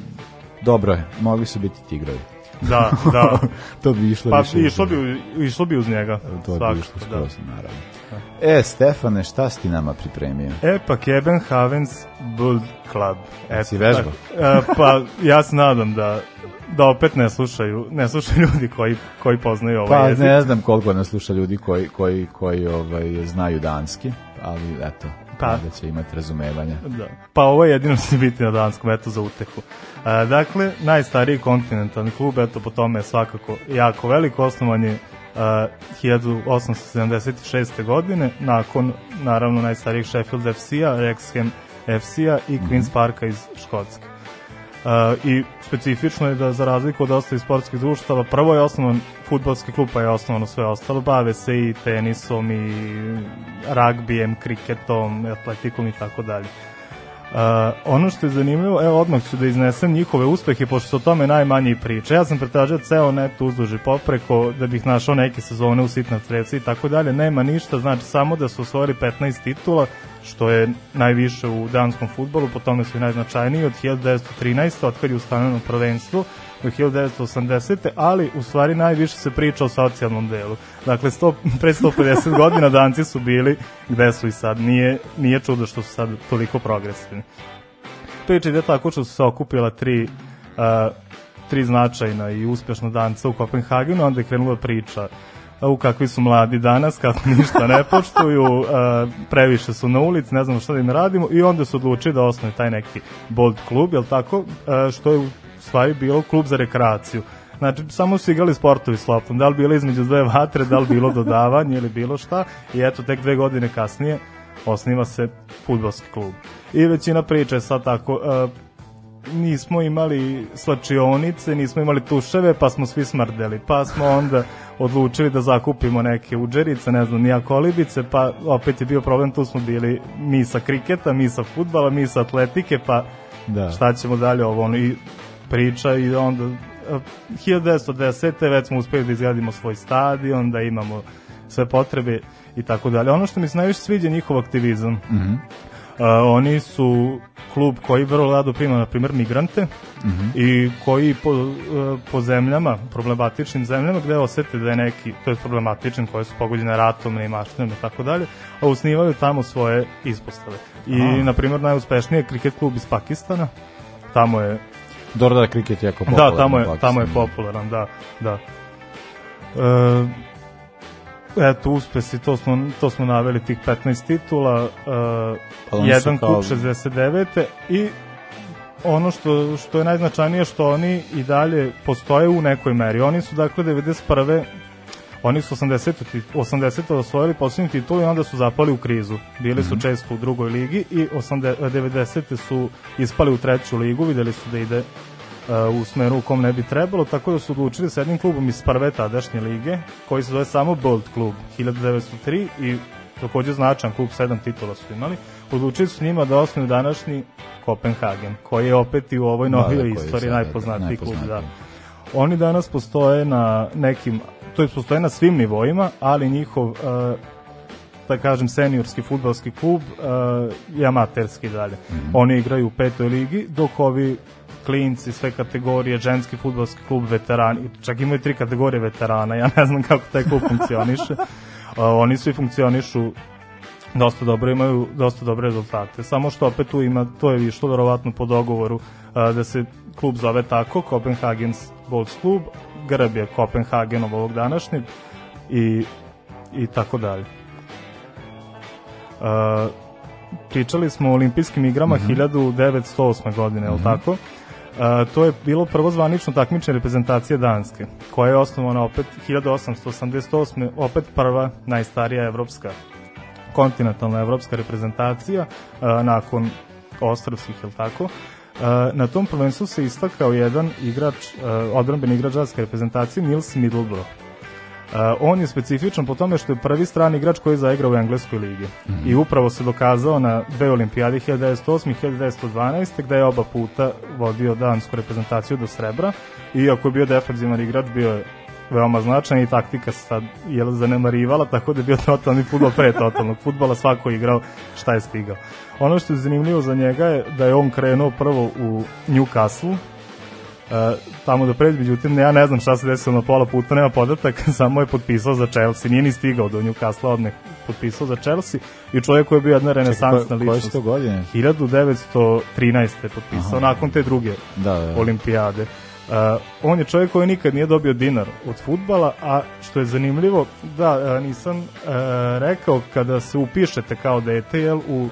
dobro je, mogli su biti tigrovi. Da, da. to bi išlo Pa više. išlo uz- bi, išlo bi uz njega. To bi išlo da. skroz, naravno. E, Stefane, šta si ti nama pripremio? E, pa Kebenhavens Bull Club. Eto, Si vežbao? tak- e, pa ja se nadam da da opet ne slušaju, ne slušaju ljudi koji, koji poznaju ovaj Pa jezik. ne znam koliko nas sluša ljudi koji, koji, koji ovaj, znaju danski, ali eto, Pa. da će imati razumevanja. Da. Pa ovo je jedino što će biti na danskom, eto za utehu. E, dakle, najstariji kontinentalni klub, eto po tome je svakako jako veliko, osnovan je e, 1876. godine, nakon naravno najstarijeg Sheffield FC-a, Wrexham FC-a i Queen's Parka iz Škotske. E, I specifično je da za razliku od ostalih sportskih društava, prvo je osnovan futbalski klub, pa je osnovano sve ostalo, bave se i tenisom i ragbijem, kriketom, atletikom i tako dalje. Uh, ono što je zanimljivo, evo odmah ću da iznesem njihove uspehe, pošto se o tome najmanje i priča. Ja sam pretražio ceo net uzduži popreko da bih našao neke sezone u sitna crevci i tako dalje. Nema ništa, znači samo da su osvojili 15 titula, što je najviše u danskom futbolu, po tome su i najznačajniji od 1913. od kad je ustanoveno prvenstvo do 1980. ali u stvari najviše se priča o socijalnom delu. Dakle, 100, pre 150 godina danci su bili gde su i sad. Nije, nije čudo što su sad toliko progresivni. Priča ide tako što su se okupila tri, uh, tri značajna i uspešna danca u Kopenhagenu, onda je krenula priča u kakvi su mladi danas, kako ništa ne poštuju, previše su na ulici, ne znamo šta da im radimo i onda su odlučili da osnovi taj neki bold klub, jel tako, što je stvari bilo klub za rekreaciju. Znači, samo su igrali sportovi s loptom, da li bilo između dve vatre, da li bilo dodavanje ili bilo šta, i eto, tek dve godine kasnije osniva se futbolski klub. I većina priče je sad tako, uh, nismo imali slačionice, nismo imali tuševe, pa smo svi smrdeli. Pa smo onda odlučili da zakupimo neke uđerice, ne znam, nija kolibice, pa opet je bio problem, tu smo bili mi sa kriketa, mi sa futbala, mi sa atletike, pa Da. šta ćemo dalje ovo, ono, i priča i onda eh, 1910. već smo uspeli da izgradimo svoj stadion, da imamo sve potrebe i tako dalje. Ono što mi se najviše sviđa je njihov aktivizam. Mhm. Uh, oni su klub koji vrlo rado prima, na primjer, migrante Mhm. i koji po, e, po zemljama, problematičnim zemljama, gde osete da je neki, to je problematičan, koje su pogođene ratom, neimaštinom i tako dalje, a usnivaju tamo svoje ispostave. I, Aha. na primjer, najuspešniji je kriket klub iz Pakistana, tamo je Dobro da kriket je jako popularan. da, tamo je, tamo je popularan, da, da. E, eto, uspesi, to smo, to smo naveli tih 15 titula, e, Pa jedan kao- kup 69. i ono što, što je najznačajnije što oni i dalje postoje u nekoj meri. Oni su dakle 91. Oni su 80. tit- 80. osvojili posljednji titul i onda su zapali u krizu. Bili su često u drugoj ligi i 80, 90. su ispali u treću ligu, videli su da ide uh, u smeru u kom ne bi trebalo, tako da su odlučili s jednim klubom iz prve tadašnje lige, koji se zove samo Bold klub 1903 i takođe značan klub, sedam titula su imali, odlučili su s njima da osnuju današnji Kopenhagen, koji je opet i u ovoj Da, da, novijoj koji je istoriji sada, najpoznatiji klub. Da. najpoznatiji. Oni danas postoje na nekim, to je postoje na svim nivoima, ali njihov uh, da kažem seniorski futbalski klub uh, je amaterski dalje. Mhm. Oni igraju u petoj ligi, dok ovi klinci, sve kategorije, ženski futbalski klub, veterani, čak imaju tri kategorije veterana, ja ne znam kako taj klub funkcioniše. Uh, oni svi funkcionišu dosta dobro, imaju dosta dobre rezultate. Samo što opet tu ima, to je išlo verovatno po dogovoru a, da se klub zove tako, Copenhagen's Bolts klub, grb je Kopenhagenov ovog današnjeg i, i tako dalje. A, pričali smo o olimpijskim igrama Mhm. 1908. godine, je li tako? A, to je bilo prvo zvanično takmičenje reprezentacije Danske, koja je osnovana opet 1888. opet prva najstarija evropska kontinentalna evropska reprezentacija a, nakon ostrovskih, je tako? A, na tom prvenstvu se istakao jedan igrač, a, odbranbeni igrač danske reprezentacije Nils Middlebrough. Uh, on je specifičan po tome što je prvi strani igrač koji je zaigrao u engleskoj ligi. I upravo se dokazao na dve olimpijade 1908 i 1912 gde je oba puta vodio dansku reprezentaciju do srebra. Iako je bio defanzivan igrač, bio je veoma značajan i taktika se sad je zanemarivala, tako da je bio totalni futbol pre totalnog futbola, svako je igrao šta je stigao. Ono što je zanimljivo za njega je da je on krenuo prvo u Newcastle, Uh, tamo da pređe, međutim ja ne znam šta se desilo na pola puta, nema podataka, samo je potpisao za Chelsea, nije ni stigao do Newcastle, odmah potpisao za Chelsea i čovjek koji je bio jedna renesansna Čekaj, ko- koje ličnost. to godine? 1913. je potpisao, Aha. nakon te druge Da, da, da. olimpijade. Uh, on je čovjek koji nikad nije dobio dinar od futbala, a što je zanimljivo, da, uh, nisam uh, rekao kada se upišete kao dete, jel, u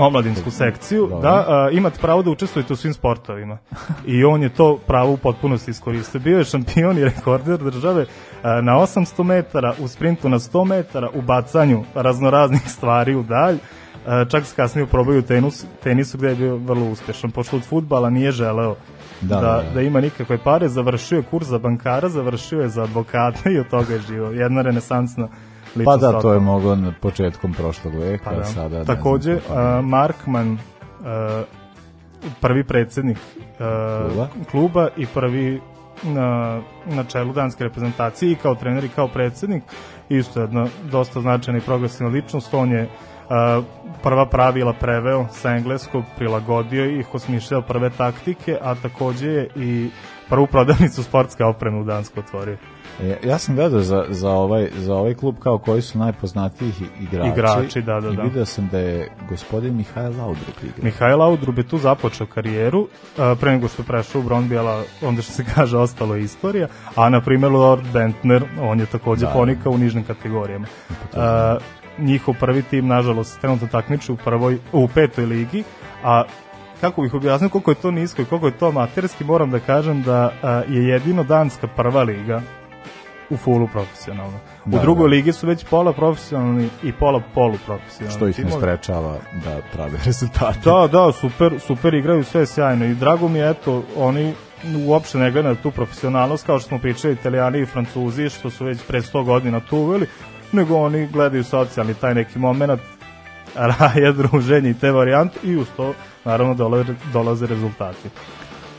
omladinsku sekciju, Dobro. da a, imate pravo da učestvujete u svim sportovima. I on je to pravo u potpunosti iskoristio. Bio je šampion i rekorder države a, na 800 metara, u sprintu na 100 metara, u bacanju raznoraznih stvari u dalj. A, čak se kasnije probaju u tenus, tenisu gde je bio vrlo uspešan. Pošto od futbala nije želeo Da, da, da, da, da. ima nikakve pare, završio je kurs za bankara, završio je za advokata i od toga je živo. Jedna renesansna Pa da, to je moglo na početkom prošlog veka, Pa da. sada Takođe, znam uh, Markman, uh, prvi predsednik uh, Kluba. kluba i prvi na, na čelu danske reprezentacije i kao trener i kao predsednik, isto jedna dosta značajna i progresivna ličnost, on je uh, prva pravila preveo sa engleskog, prilagodio ih, osmišljao prve taktike, a takođe je i prvu prodavnicu sportske opreme u Dansku otvorio. Ja, ja sam gledao za, za, ovaj, za ovaj klub kao koji su najpoznatiji igrači. Igrači, da, da, I da. vidio sam da je gospodin Mihajl Laudrup igra. Mihajl Audrub je tu započeo karijeru, a, pre nego što prešao u Brondbijela, onda što se kaže ostalo je istorija, a na primjer Lord Bentner, on je takođe Da. ponikao u nižnim kategorijama. A, njihov prvi tim, nažalost, trenutno takmiči u, prvoj, u petoj ligi, a kako bih objasnio koliko je to nisko i koliko je to amaterski, moram da kažem da a, je jedino danska prva liga u fulu profesionalno. U Da, drugoj da. ligi su već pola profesionalni i pola poluprofesionalni. Što ih ne sprečava da prave rezultate. Da, da, super, super igraju sve sjajno i drago mi je, eto, oni uopšte ne gledaju tu profesionalnost kao što smo pričali italijani i francuzi što su već pre 100 godina tu uveli, nego oni gledaju socijalni taj neki moment raje, druženje i te varijante i uz to naravno dolaze rezultati.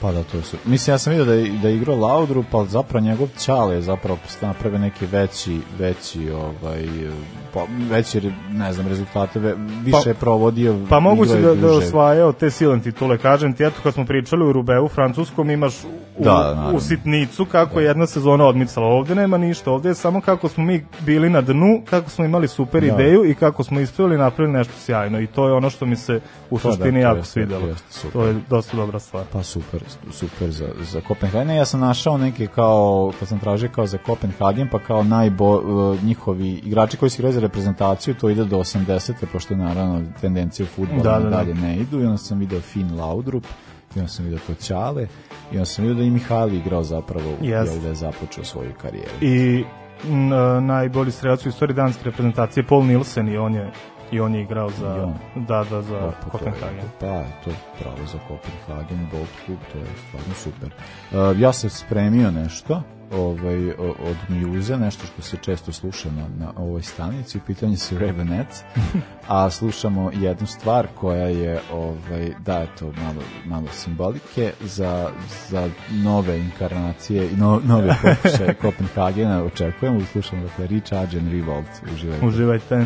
Pa da, to super. Mislim, ja sam vidio da je, da je igrao Laudrup, ali zapravo njegov čale je zapravo naprave neki veći, veći, ovaj, pa, veći, ne znam, rezultate, ve, više Pa- je provodio, Pa moguće da, da je osvajao te silne titule. Kažem ti, eto kad smo pričali u Rubeu, Francuskom imaš u, Da, naravno. u sitnicu kako je jedna sezona odmicala. Ovde nema ništa, ovde je samo kako smo mi bili na dnu, kako smo imali super Da. ideju i kako smo ispravili napravili nešto sjajno. I to je ono što mi se u To da, suštini to jako svidelo. To je dosta dobra stvar. Pa super, super za, za Kopenhagen. Ja sam našao neke kao, kad sam tražio kao za Kopenhagen, pa kao najbo, uh, njihovi igrači koji su igrali za reprezentaciju, to ide do 80. pošto naravno tendencije u futbolu Da, da, da. dalje ne idu i onda sam video Finn Laudrup i onda sam video to Ćale i onda sam video da i Mihajli igrao zapravo jel da je započeo svoju karijeru. I n, najbolji strelac u istoriji danske reprezentacije Paul Nielsen i on je i on je igrao za I on. da da za Pa, pa, to je- Kopenhagen. Pa, to je pravo za Kopenhagen, Bolt Klub, to je stvarno super. Uh, ja sam spremio nešto ovaj, od Muse, nešto što se često sluša na, na ovoj stanici, u pitanju su Ravenets, a slušamo jednu stvar koja je, ovaj, da, eto, malo, malo simbolike za, za nove inkarnacije i no, nove pokušaje Kopenhagena očekujemo, slušamo dakle Rich Agen Revolt, uživajte. Uživajte.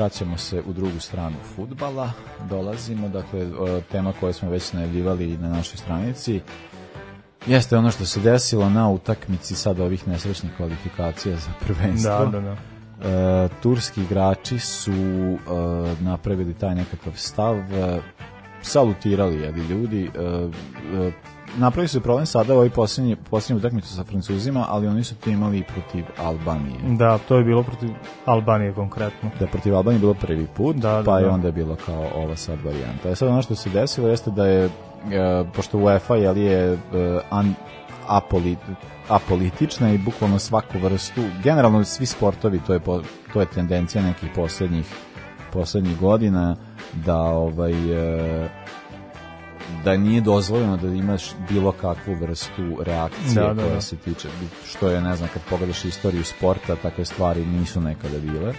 vraćamo se u drugu stranu futbala, dolazimo, dakle, tema koju smo već najavljivali na našoj stranici, jeste ono što se desilo na utakmici sad ovih nesrećnih kvalifikacija za prvenstvo. Da, da, da. E, turski igrači su e, napravili taj nekakav stav, e, salutirali jeli, ljudi, e, e, napravili su problem sada u ovoj posljednji, posljednji utakmicu sa Francuzima, ali oni su to imali i protiv Albanije. Da, to je bilo protiv Albanije konkretno. Da, protiv Albanije je bilo prvi put, Da, da, pa je da. onda bilo kao ova sad varijanta. E sad ono što se desilo jeste da je, e, pošto UEFA je, e, an, apolit, apolitična i bukvalno svaku vrstu, generalno svi sportovi, to je, po, to je tendencija nekih poslednjih poslednjih godina da ovaj e, da nije dozvoljeno da imaš bilo kakvu vrstu reakcije Da, da, koja da. se tiče što je ne znam kad pogledaš istoriju sporta takve stvari nisu nekada bile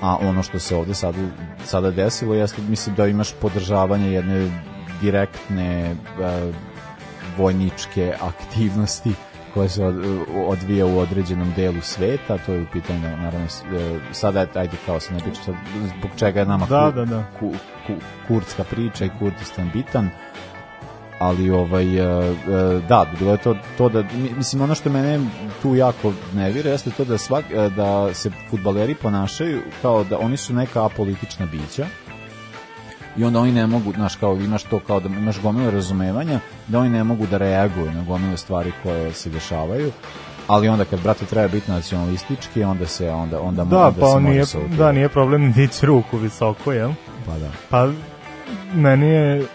a ono što se ovde sada, sada desilo jeste mislim da imaš podržavanje jedne direktne e, vojničke aktivnosti koja se od, odvija u određenom delu sveta, to je u pitanju naravno e, sada ajde kao se ne priča zbog čega je nama Da, ku- da, da. ku, ku, kurdska priča i Kurdistan bitan ali ovaj e, e, da bilo je to to da mi- mislim ono što mene tu jako nervira jeste to da svak da se fudbaleri ponašaju kao da oni su neka apolitična bića i onda oni ne mogu, znaš, kao imaš to kao da imaš gomilu razumevanja, da oni ne mogu da reaguju na gomile stvari koje se dešavaju, ali onda kad brate treba biti nacionalistički, onda se onda onda Da, onda pa se nije, se da, nije problem dići ruku visoko, jel? Pa da. Pa meni je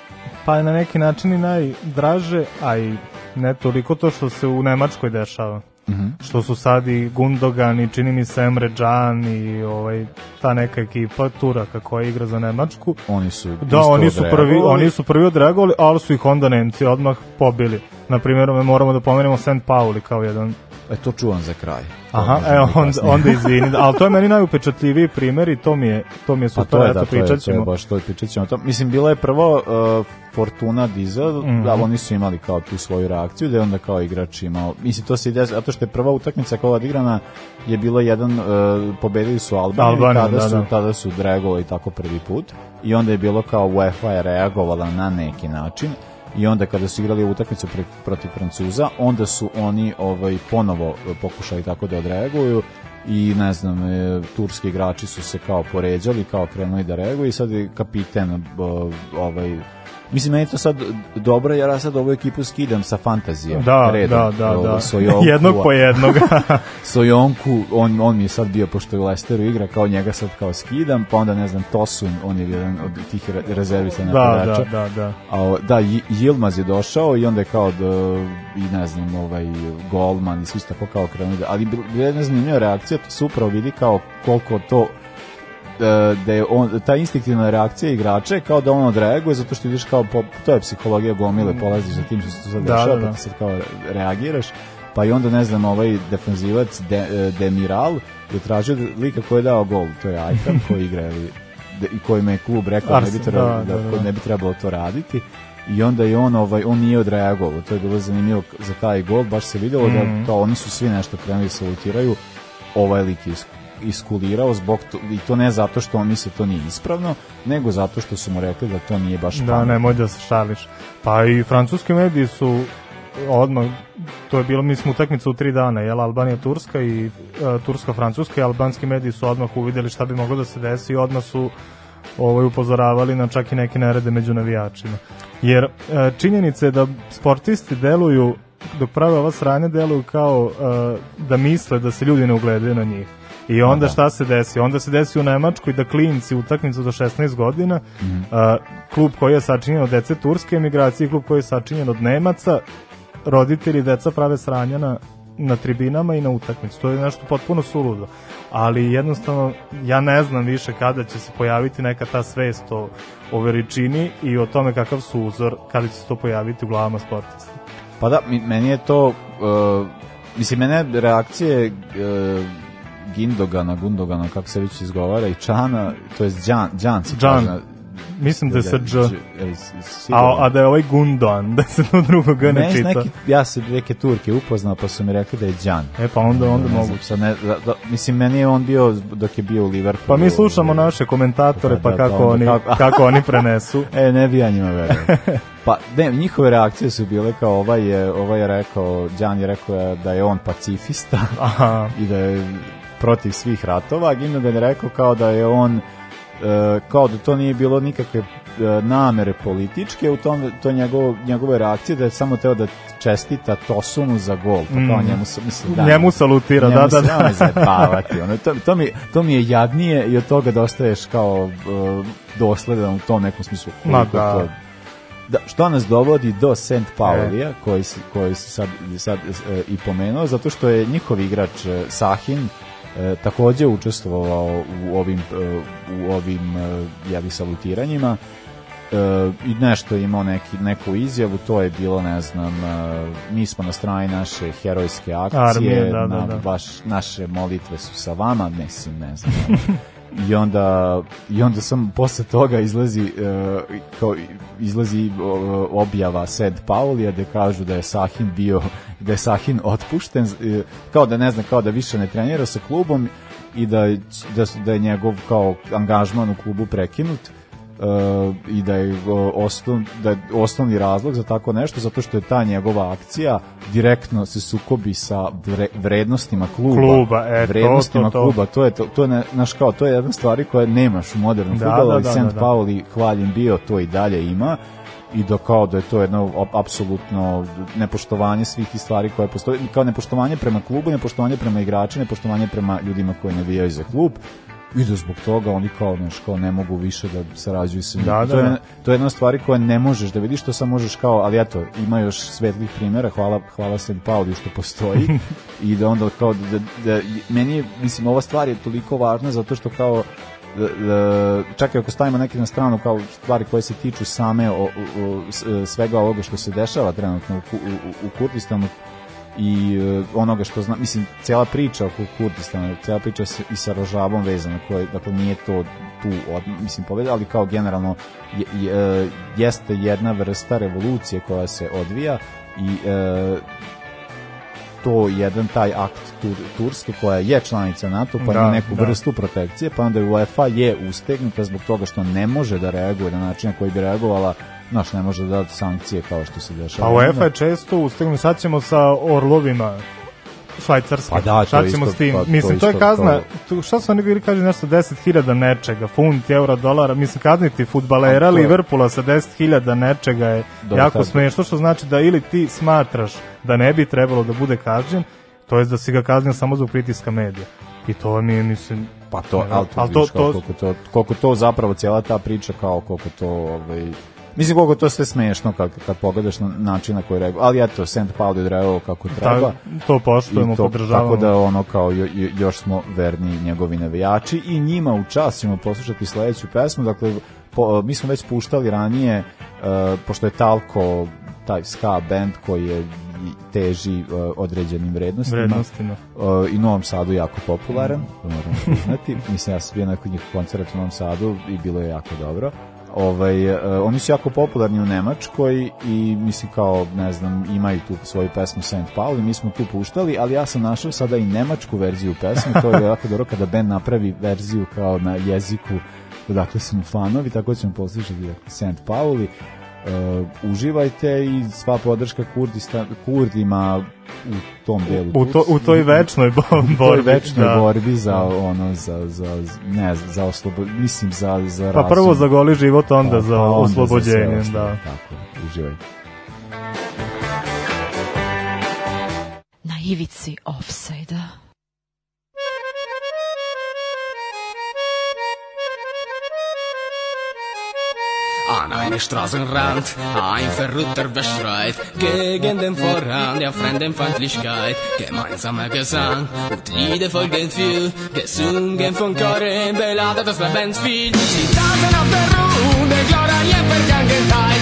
pa je na neki način i najdraže, a i ne toliko to što se u Nemačkoj dešava. Mhm. Što su sad i Gundogan i čini mi se Emre Can i ovaj, ta neka ekipa Turaka koja igra za Nemačku. Oni su Da, oni su prvi, oni su prvi odreagovali, ali su ih onda Nemci odmah pobili. Na primjer, moramo da pomenemo St. Pauli kao jedan E, to čuvam za kraj. Aha, i onda, onda izvini, ali to je meni najupečatljiviji primjer i to mi je, to mi je Pa super, to je, da, to pričat to je ćemo. baš to je pričat ćemo. To, mislim, bila je prvo uh, Fortuna Diesel, Mhm. da, oni su imali kao tu svoju reakciju, da je onda kao igrač imao, mislim, to se ide, zato što je prva utakmica koja je odigrana je bilo jedan, uh, pobedili su Albaniju, i Albaniju, tada, da, su, da. tada su dragovali tako prvi put i onda je bilo kao UEFA je reagovala na neki način i onda kada su igrali utakmicu protiv Francuza, onda su oni ovaj ponovo pokušali tako da odreaguju i ne znam, e, turski igrači su se kao poređali, kao krenuli da reaguju i sad je kapiten ovaj Mislim, meni je to sad dobro, jer ja sad ovu ekipu skidam sa fantazije. Da, redom. da, da, da. Sojonku, Jednog po jednog. Sojonku, on, on mi je sad bio, pošto je Lesteru igra, kao njega sad kao skidam, pa onda ne znam, Tosun, on je jedan od tih re- rezervista Da, napadača. da, da, da. A, da, Yilmaz je došao i onda je kao da, i ne znam, ovaj, golman i svi su tako kao krenuli. da- Ali bila je jedna zanimljiva reakcija, to se upravo vidi kao koliko to da je on, ta instinktivna reakcija igrača je kao da on odreaguje zato što vidiš kao, po, to je psihologija gomile, polaziš za tim što se to sad Da, dešava, da, da. pa ti sad kao reagiraš, pa i onda ne znam, ovaj defanzivac De, e, Demiral je tražio da- lika koji je dao gol, to je Ajkan koji igra ili, i kojima je klub rekao da ne bi Arsen, trebalo, da, da, da, da. ne bi trebalo to raditi i onda je on ovaj on nije odreagovao to je bilo zanimljivo za taj gol baš se videlo Mhm. da kao oni su svi nešto krenuli da salutiraju ovaj lik je is- iskulirao zbog to, i to ne zato što on misle to nije ispravno nego zato što su mu rekli da to nije baš Da, pametno. nemoj da se šališ. Pa i francuski mediji su odmah, to je bilo, mi smo utakmica u tri dana, jel, Albanija, Turska i e, Turska, Francuska i albanski mediji su odmah uvidjeli šta bi moglo da se desi i odmah su ovaj, upozoravali na čak i neke nerede među navijačima. Jer e, činjenica je da sportisti deluju, dok prave ova sranja, deluju kao e, da misle da se ljudi ne ugledaju na njih. I onda da. šta se desi? Onda se desi u Nemačkoj da klinci utakmicu do 16 godina, Mhm. a, klub koji je sačinjen od dece turske emigracije, klub koji je sačinjen od Nemaca, roditelji deca prave sranja na, na tribinama i na utakmicu. To je nešto potpuno suludo. Ali jednostavno, ja ne znam više kada će se pojaviti neka ta svest o, o veličini i o tome kakav su uzor, kada će se to pojaviti u glavama sportista. Pa da, meni je to, uh, mislim, mene reakcije uh, Gindogana, Gundogana, kako se već izgovara, i Čana, to je Đan, Đan se Đan. kaže, Mislim da je sa Dž. A, a da je ovaj Gundogan, da se to drugo G ne čita. neki, ja sam neke Turke upoznao, pa su mi rekli da je Đan. E pa onda, onda Ne mogu. sad ne, da, da, mislim, meni je on bio dok je bio u Liverpoolu. Pa mi slušamo naše komentatore, Da, pa da, kako onda oni, kako- kako oni prenesu. E, ne bi ja njima verovao. Pa, ne, njihove reakcije su bile kao ovaj je, ovaj je rekao, Đan je rekao da je on pacifista Aha. i da je protiv svih ratova, Gindogan je rekao kao da je on e, kao da to nije bilo nikakve e, namere političke u tom to njegovo, njegove reakcije da je samo teo da čestita Tosunu za gol pa kao Mm. njemu sa- mislim da Njemu salutira, njemu da, da, se da. zajebavati, ono, to, to, mi, to mi je jadnije i od toga da ostaješ kao e, dosledan u tom nekom smislu Ma da. to da, što nas dovodi do St. Paulija, koji, si- koji si sad, sad e, i pomenuo, zato što je njihov igrač e, Sahin e, takođe učestvovao u ovim, e, u ovim e, jeli, salutiranjima e, i nešto je imao neki, neku izjavu, to je bilo, ne znam, e, mi smo na strani naše herojske akcije, Armije, da, da, na, da. baš naše molitve su sa vama, mislim, ne znam. I onda, I onda sam posle toga izlazi e, kao izlazi o, objava Sed Paulija gde kažu da je Sahin bio da je Sahin otpušten e, kao da ne znam kao da više ne trenira sa klubom i da da, da je njegov kao angažman u klubu prekinut. e, i da je o, osnov, da je osnovni razlog za tako nešto zato što je ta njegova akcija direktno se sukobi sa vre, vrednostima kluba, Kluba, e, to, vrednostima to, to. kluba to je to, to je ne- znaš kao to je jedna stvari koje nemaš u modernom Da, fudbalu, da, da, St. da, da. Pauli hvaljen bio to i dalje ima i da kao da je to jedno apsolutno nepoštovanje svih tih stvari koje postoje, kao nepoštovanje prema klubu, nepoštovanje prema igračima, nepoštovanje prema ljudima koji navijaju za klub i da zbog toga oni kao, znaš, kao ne mogu više da sarađuju sa njim. Da, da, to, je, da. to je jedna stvari koja ne možeš da vidiš, to sam možeš kao, ali eto, ima još svetlih primjera, hvala, hvala St. Pauli što postoji i da onda kao, da, da, meni je, mislim, ova stvar je toliko važna zato što kao, da, da, čak i ako stavimo neke na stranu kao stvari koje se tiču same o, o, o, s- svega ovoga što se dešava trenutno u, u, u Kurdistanu i e, onoga što zna, mislim, cijela priča oko Kurdistana, cijela priča s, i sa Rožavom vezana, koje, dakle, nije to tu, od, mislim, poveda, ali kao generalno je, je, e, jeste jedna vrsta revolucije koja se odvija i e, to jedan taj akt tur, Turske koja je članica NATO pa Da, ima neku da. vrstu protekcije pa onda UEFA je ustegnuta zbog toga što ne može da reaguje na način na koji bi reagovala znaš, ne može da da sankcije kao što se dešava. A UEFA je često sad ćemo sa Orlovima švajcarske. Pa da, to šta ćemo isto- s tim? pa to mislim, to je isto kazna, tu, šta su oni bili kaže nešto 10.000 nečega, funt, eura, dolara, mislim kazniti futbalera to je- Liverpoola sa 10.000 nečega je Dobro, jako smešno, što znači da ili ti smatraš da ne bi trebalo da bude kažnjen, to je da si ga kaznio samo zbog pritiska medija. I to mi je, mislim, Pa to, Ne, ali to, ali to- to- koliko, to, koliko to zapravo cijela ta priča kao koliko to ovaj, Mislim koliko to sve smešno kad, kad pogledaš na način na koji reaguje. Ali eto, St. Paul je odreagao kako treba. Ta- to poštujemo, to, podržavamo. Tako da ono kao jo, jo- još smo verni njegovi navijači i njima u čas ćemo poslušati sledeću pesmu. Dakle, po, mi smo već puštali ranije, e, pošto je Talko taj ska band koji je teži e, određenim vrednostima. Vrednostima. E, i u Novom Sadu jako popularan, to moram priznati. Mislim, ja sam bio na njih koncert u Novom Sadu i bilo je jako dobro. Ovaj, e, oni su jako popularni u Nemačkoj i mislim kao, ne znam, imaju tu svoju pesmu St. Paul i mi smo tu puštali, ali ja sam našao sada i nemačku verziju pesme, to je jako dobro kada band napravi verziju kao na jeziku odakle su mu fanovi, tako ćemo poslušati dakle, St. Pauli. Uh, uživajte i sva podrška Kurdista, Kurdima u tom delu. U, to, u toj večnoj bo, u toj borbi. večnoj da. borbi za ono za za ne za oslobo mislim za za Pa prvo za goli život, onda Pa, za pa onda za oslobođenje, sve da. Tako, uživajte. Na ivici offside-a. An eine Straßenrand, ein Verrückter beschreit gegen den Vorhang der Fremdenfeindlichkeit. Gemeinsamer Gesang und Lieder folgen viel, gesungen von Choren, beladet das Lebensspiel. Sie tanzen auf der Runde, klarer je Vergangenheit,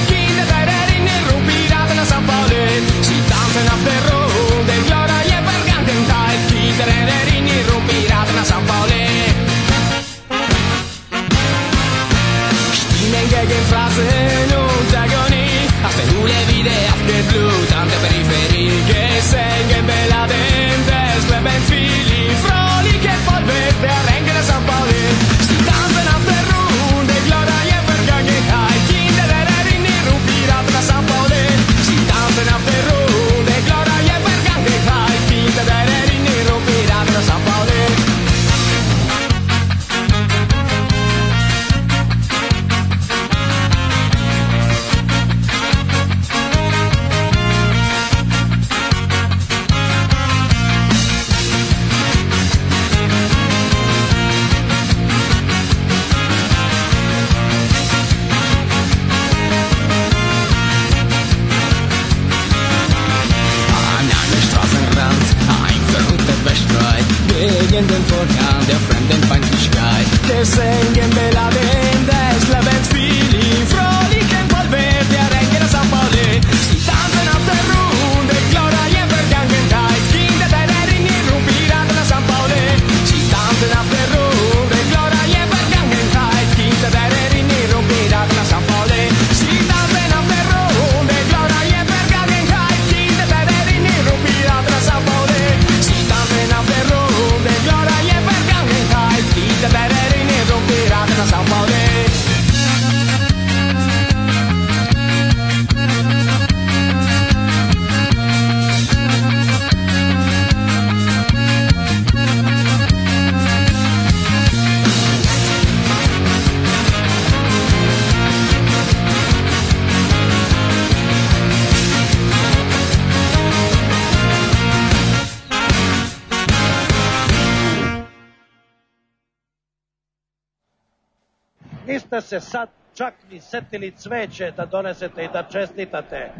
Niste se sad čak ni setili cveće da donesete i da čestitate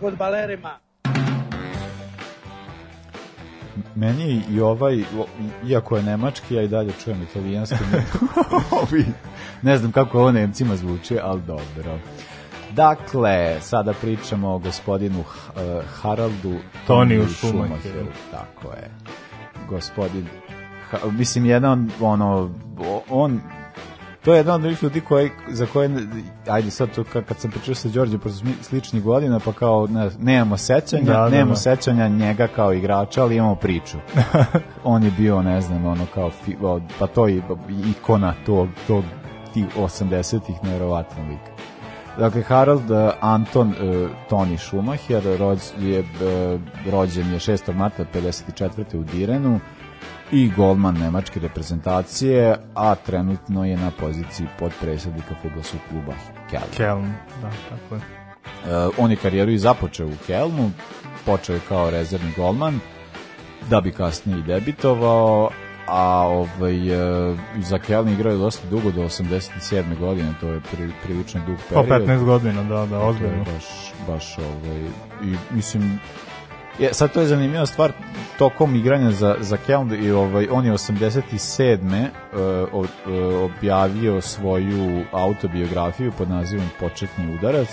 futbalerima. Meni i ovaj, iako je nemački, ja i dalje čujem italijanski. Ovi, ne znam kako ovo Nemcima zvuči, ali dobro. Dakle, sada pričamo o gospodinu uh, Haraldu Toniju Schumacheru. Tako je. Gospodin, ha, mislim, jedan, ono, on, to je jedan od onih ljudi koji, za koje, ajde sad to ka- kad sam pričao sa Đorđem posle smi- sličnih godina, pa kao ne, nemamo sećanja, Da, da, nemamo da. sećanja njega kao igrača, ali imamo priču. on je bio, ne znam, ono kao, fi, o, pa to je ikona tog, tog tih 80-ih, nevjerovatan lik. Dakle, Harald uh, Anton uh, Toni Schumacher rođ, je, uh, rođen je 6. marta 54. u Direnu i golman nemačke reprezentacije, a trenutno je na poziciji podpredsjednika fudbalskog kluba Kelm. Kelm, da, tako je. Uh, on je karijeru i započeo u Kelmu, počeo je kao rezervni golman, da bi kasnije i debitovao, a ovaj, uh, za Kelm igrao je dosta dugo, do 87. godine, to je pri, prilično dug Po period. 15 godina, da, da, je ozbiljno. baš, baš ovaj, i mislim, je, sad to je zanimljiva stvar, tokom igranja za, za Kelm, i ovaj, on je 87. Uh, o- e, objavio svoju autobiografiju pod nazivom Početni udarac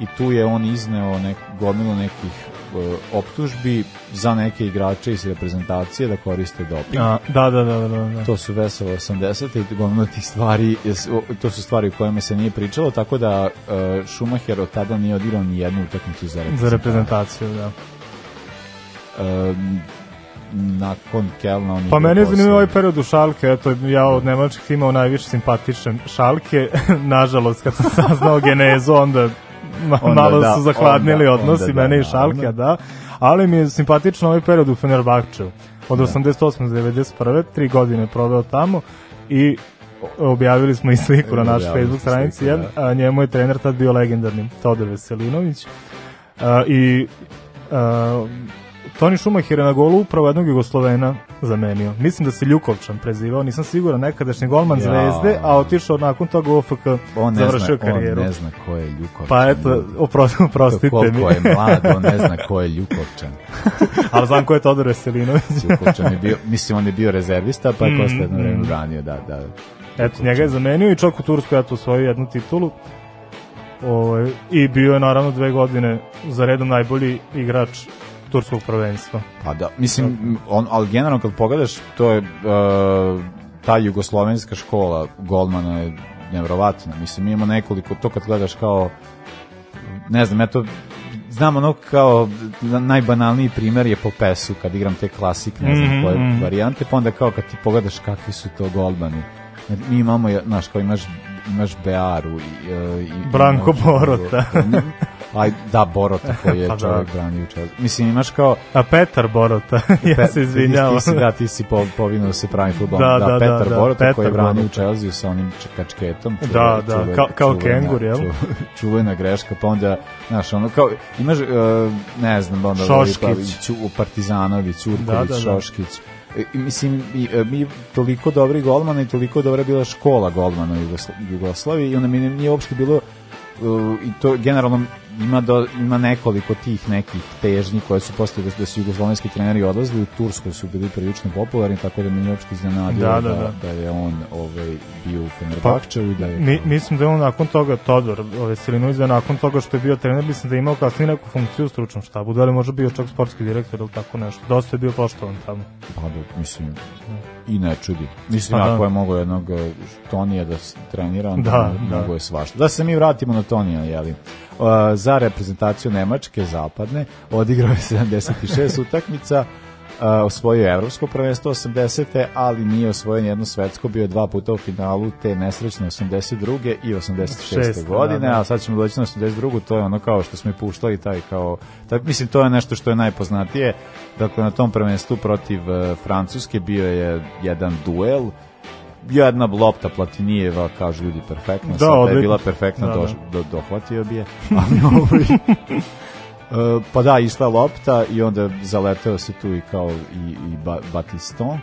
i tu je on izneo nek, gomilu nekih e, optužbi za neke igrače iz reprezentacije da koriste doping. A, da, da, da, da, da. To su veselo 80. i gomila tih stvari, to su stvari o kojima se nije pričalo, tako da Schumacher od tada nije odigrao ni jednu utakmicu za reprezentaciju. Za reprezentaciju, da. Um, nakon Kelna on Pa meni zanimljivo ovaj period u Šalke, eto, ja od nemačkih imao najviše simpatičan Šalke, nažalost, kad sam saznao genezu, onda, Onda malo da, su zahladnili onda- odnosi onda da, mene i naravno. Šalke, da, ali mi je simpatično ovaj period u Fenerbahčevu, od 88. do 91. tri godine proveo tamo i objavili smo i sliku na našoj Facebook stranici, sliku, jedan, a njemu je trener tad bio legendarni Todor Veselinović A, i a, Toni Schumacher je na golu upravo jednog Jugoslovena zamenio. Mislim da se Ljukovčan prezivao, nisam siguran, nekadašnji golman Ja. Zvezde, a otišao nakon toga u OFK, on ne završio zna, karijeru. On ne zna ko je Ljukovčan. Pa eto, opro- oprostite Koliko mi. je mlad, on ne zna ko je Ljukovčan. Ali znam ko je Todor Veselinović. Ljukovčan je bio, mislim, on je bio rezervista, pa je Mm, posle jedno vreme mm. branio, da, da. Eto, njega je zamenio i čak u Tursku eto osvojio jednu titulu. Ovaj, I bio je naravno dve godine za redom najbolji igrač turskog prvenstva. Pa da, mislim, on, ali generalno kad pogledaš, to je uh, ta jugoslovenska škola golmana je nevrovatna. Mislim, mi imamo nekoliko, to kad gledaš kao, ne znam, eto, znam ono kao na- najbanalniji primer je po pesu kad igram te klasik, ne znam Mhm, koje mhm. varijante, pa onda kao kad ti pogledaš kakvi su to golmani. Mi imamo, znaš, kao imaš imaš Bearu i, e, i Branko Borota. Aj, da, Borota koji je Pa da. čovjek branio čovjek. Mislim, imaš kao A Petar Borota, ja Pe- se izvinjavam. Ti si, da, ti si po, povinuo se pravim futbolom. Da, Da, da, da, Petar da, Borota Petar koji je branio u. Chelsea sa onim kačketom. Da, da, kao- kao kengur, jel? ču- Čuvena greška, pa onda, znaš, ono, kao, imaš, uh, ne znam, onda... Šoškić. Ću- Partizanović, Urković, Da, da, da. Šoškić. E, i mislim, i, e, mi toliko dobri golmana i toliko dobra bila škola golmana u Jugosla- Jugoslaviji i onda mi nije uopšte bilo uh, i to generalno ima, do, ima nekoliko tih nekih težnji koje su posle da, da su jugoslovenski treneri odlazili u Turskoj su bili prilično popularni tako da mi je uopšte iznenadilo Da, da, da, da, da. je on ovaj, bio u Fenerbahčevu i da je Mi, mislim da je on nakon toga, Todor Veselinović, da je nakon toga što je bio trener, mislim da je imao kasnije neku funkciju u stručnom štabu, da li možda bio čak sportski direktor ili tako nešto. Dosta je bio poštovan tamo. Pa da, mislim, i ne čudi. Mislim, Pa da. ako je mogo jednog eh, Tonija da trenira, Da, da. mogo je svašta. Da se mi vratimo na Tonija, jeli. Za reprezentaciju Nemačke, zapadne, odigrao je 76 utakmica, uh, osvojio je evropsko prvenstvo 80. ali nije osvojen jedno svetsko, bio je dva puta u finalu te nesrećne 82. i 86. Šeste, godine, da, da. a sad ćemo doći na 82. to je ono kao što smo i puštali taj kao, taj, mislim to je nešto što je najpoznatije, dakle na tom prvenstvu protiv e, Francuske bio je jedan duel, jedna lopta Platinijeva, kažu ljudi, perfektna, Da, sad da je bila perfektna, Da, do, da. do, dohvatio bi je, ali ovaj, e, pa da, išla lopta i onda zaleteo se tu i kao i, i ba, Batiston,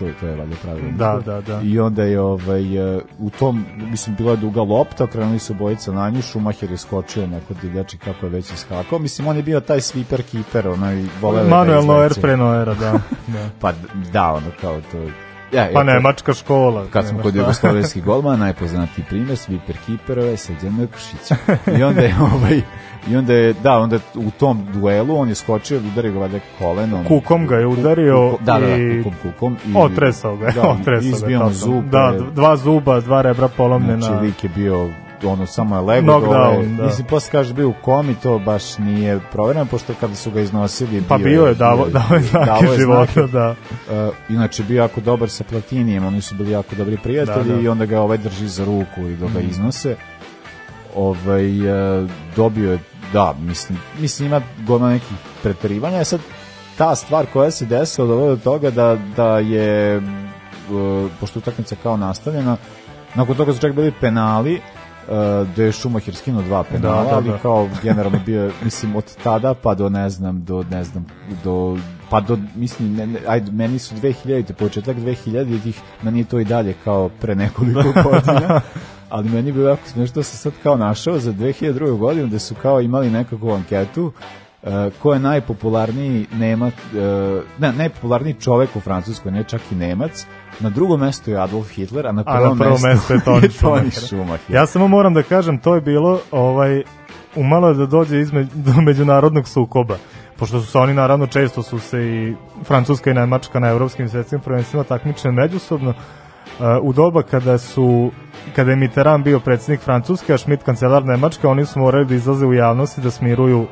to, to je valjda pravilno. Da, da, da. I onda je ovaj, e, u tom, mislim, bila je duga lopta, krenuli su bojica na nju, Šumacher je skočio neko divljači kako je već iskakao. Mislim, on je bio taj sweeper keeper, onaj da Manuel Neuer pre Noera, da. da. Pa da, ono kao to... Ja, Pa nemačka škola. Kad smo kod jugoslovenskih golmana, najpoznatiji primjer, sweeper keeperove, Srđan Mrkušić. I onda je, ovaj, i onda je, da, onda u tom duelu on je skočio, udario ga valjda kolenom. Kukom ga je udario Kukom- da, da, da, kukom, kukom. I, otresao ga, je, da, otresao ga. izbio zub. Da, je- dva zuba, dva rebra polomljena. Znači, lik je bio ono samo je lego Knockdown, dole. da. Mislim, posle kaže bio u komi, to baš nije provereno, pošto kada su ga iznosili... Pa bio je, davo- davo je znake davo je života, znake. da. Uh, inače, bio jako dobar sa Platinijem, oni su bili jako dobri prijatelji Da, da. i onda ga ovaj drži za ruku i dok ga iznose. Ovaj, uh, dobio je, da, mislim, mislim ima goma nekih preterivanja. E sad, ta stvar koja se desila dovela do toga da, da je, uh, pošto utakmica kao nastavljena, nakon toga su čak bili penali, gde je Šumacher skinuo dva penala, Da, da, ali da. kao generalno bio, mislim, od tada pa do, ne znam, do, ne znam, do, pa do, mislim, ne, ne, ajde, meni su 2000, početak 2000-ih, meni je to i dalje kao pre nekoliko godina, ali meni je bilo jako smiješno da sam sad kao našao za 2002. godinu, da su kao imali nekakvu anketu, Uh, ko je najpopularniji Nemac, uh, ne, najpopularniji čovek u Francuskoj, ne čak i Nemac, na drugom mestu je Adolf Hitler, a na A prvom, na prvom mestu je Toni Schumacher. Schumacher. Ja samo moram da kažem, to je bilo ovaj, umalo da dođe izme, do međunarodnog sukoba pošto su se oni naravno često su se i Francuska i Nemačka na evropskim svetskim prvenstvima takmičili međusobno Uh, u doba kada su kada je Mitterrand bio predsjednik Francuske, a Schmidt kancelar Nemačke, oni su morali da izlaze u javnosti da smiruju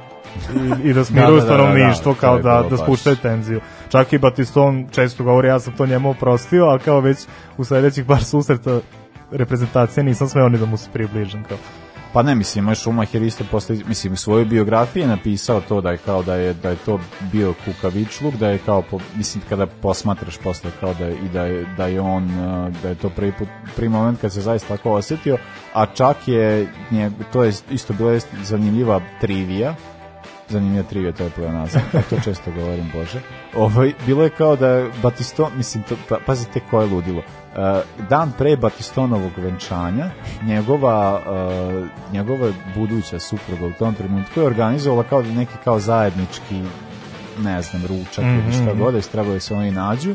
i, i da smiruju Da, da, da, stanovništvo da, kao je da, bilo da baš. spuštaju tenziju. Čak i Batiston često govori, ja sam to njemu oprostio, a kao već u sledećih par susreta reprezentacije nisam smeo ni da mu se približim. Kao. Pa ne, mislim, moj Schumacher isto posle, mislim, u svojoj biografiji je napisao to da je kao da je, da je to bio kukavičluk, da je kao, po, mislim, kada posmatraš posle kao da je, i da je, da je on, uh, da je to prvi, put, prvi moment kad se zaista tako osjetio, a čak je, nje, to je isto bila zanimljiva trivija, zanimljiva trivija, to je pleonazam, a to često govorim, Bože. Ovaj, bilo je kao da Batiston, mislim, to, pa, pazite koje je ludilo. Uh, dan pre Batistonovog venčanja, njegova, uh, njegova buduća supruga u tom trenutku je organizovala kao neki kao zajednički ne znam, ručak mm -hmm. ili šta Mhm. god, da trebali se oni nađu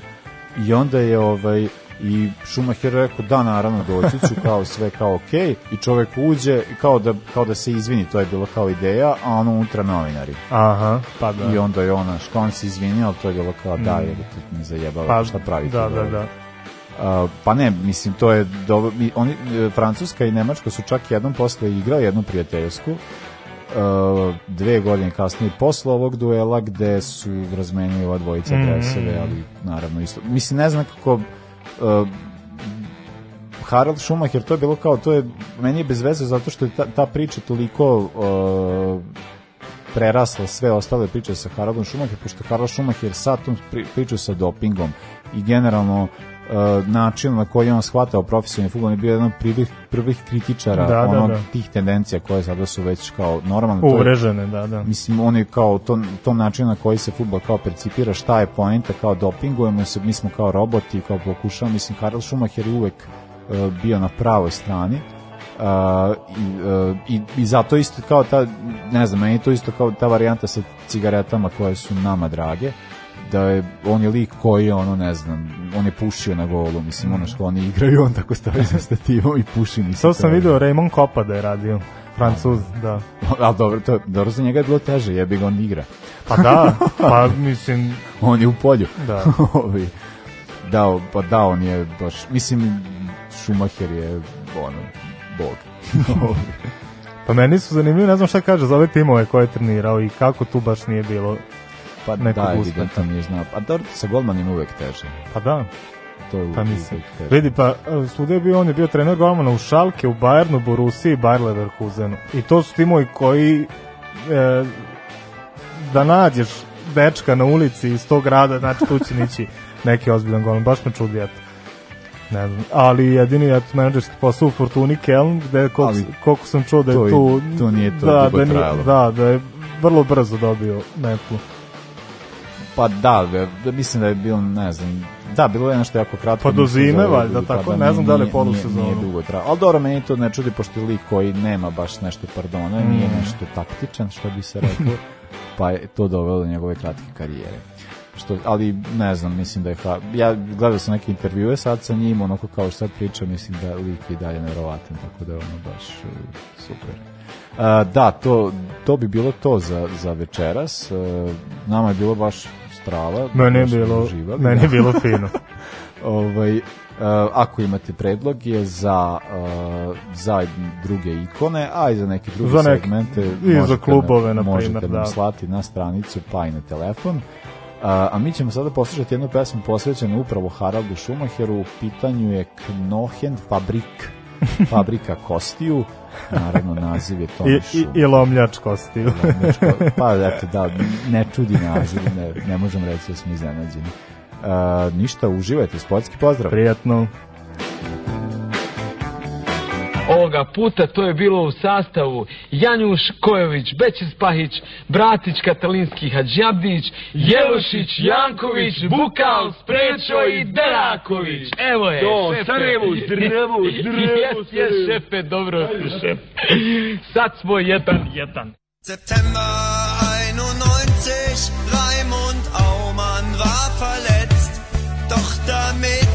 i onda je ovaj i Schumacher rekao da naravno doći ću kao sve kao ok i čovek uđe kao da, kao da se izvini to je bilo kao ideja a ono unutra novinari Aha, pa da. i onda je ona što on se izvinio ali to je bilo kao da Mm. je ti mi zajebava Pa, šta pravite da, da, da. Uh, pa ne, mislim, to je dobro, mi- oni, Francuska i Nemačka su čak jednom posle igrali jednu prijateljsku, uh, dve godine kasnije posle ovog duela gde su razmenili ova dvojica Mhm. dresove, ali naravno isto. Mislim, ne znam kako uh, Harald Schumacher, to je bilo kao, to je, meni je bez veze zato što je ta, ta priča toliko uh, prerasla sve ostale priče sa Haraldom Schumacher, pošto Harald Schumacher sa tom pri, priču sa dopingom i generalno način na koji on shvatao profesionalni fudbal je bio jedan od prvih, prvih kritičara Da, da, ono, da. tih tendencija koje sada su već kao normalno. je- Uvrežene, da, da. Mislim, on je kao to, tom načinu na koji se fudbal kao percipira, šta je poenta, kao dopingujemo se, mi smo kao roboti, kao pokušamo, mislim, Harald Schumacher je uvek uh, bio na pravoj strani Uh, i, uh, i, i zato isto kao ta, ne znam, meni to isto kao ta varijanta sa cigaretama koje su nama drage, da je, on je lik koji ono, ne znam, on je pušio na golu, mislim, ono što oni igraju, on tako stavi sa stativom i puši. Mislim, To sam video Raymond Kopa da je radio. Francuz, da. Ali dobro, to, dobro za njega je bilo teže, jebi ga on igra. Pa da, pa mislim... on je u polju. Da. Da, pa da, on je baš, mislim, Schumacher je, ono, bog. pa meni su zanimljivi, ne znam šta kaže za ove timove koje je trenirao i kako tu baš nije bilo pa nekog da, evidentno nije znao. A dobro, sa golmanima uvek teže. Pa da. To je Pa mislim, vidi pa e, je bio, on je bio trener golmana u Šalke, u Bayernu, Borusiji i Bayer Leverkusenu. I to su timovi koji e, da nađeš dečka na ulici iz tog grada, znači tu će nići neki ozbiljan golman. Baš me čudi, eto. Ne znam. Ali jedini eto, menadžerski posao u Fortuni Keln, gde koliko, Ali koliko sam čuo da je to tu... to nije to da, da, nije, da, da je vrlo brzo dobio metlu. Pa da, mislim da je bilo, ne znam, da, bilo je nešto jako kratko. Pa do zime, da je- valjda, tako, da ne znam da li je polusezonu. Nije, dugo trajalo. Ali dobro, meni to ne čudi, pošto je lik koji nema baš nešto pardona, Mm. nije nešto taktičan, što bi se reklo, pa je to dovelo do njegove kratke karijere. Što, ali ne znam, mislim da je ja gledao sam neke intervjue sad sa njim, onako kao što sad priča, mislim da lik je i dalje nevjerovatan, tako da je ono baš e, super. E, da, to, to bi bilo to za, za večeras. E, nama je bilo baš strava. Meni je smo bilo, uživali, meni da. je bilo fino. ovaj, uh, ako imate predlog je za uh, za druge ikone, a i za neke druge Za neke- segmente i za možete klubove, nam, na možete primer, nam da. slati na stranicu pa i na telefon. Uh, a mi ćemo sada poslušati jednu pesmu posvećenu upravo Haraldu Schumacheru. U pitanju je Knohen Fabrik, fabrika kostiju. Naravno, naziv je Toni I, i. I lomljač kostiju. Pa eto da, ne čudi naziv, ne, ne možemo reći da smo iznenađeni. Uh, ništa, uživajte, sportski pozdrav. Prijatno. Ovoga puta to je bilo u sastavu Janjuš Kojović, Bećis Pahić, Bratić Katalinski Hadžabdić, Jelošić, Janković, Bukal, Sprečo i Deraković. Evo je, To, šefe. Sarajevo, zdravo, zdravo, Jes, jes, šefe, dobro šef. Sad smo jedan, jedan. September 91, Raimund Aumann war verletzt. Doch damit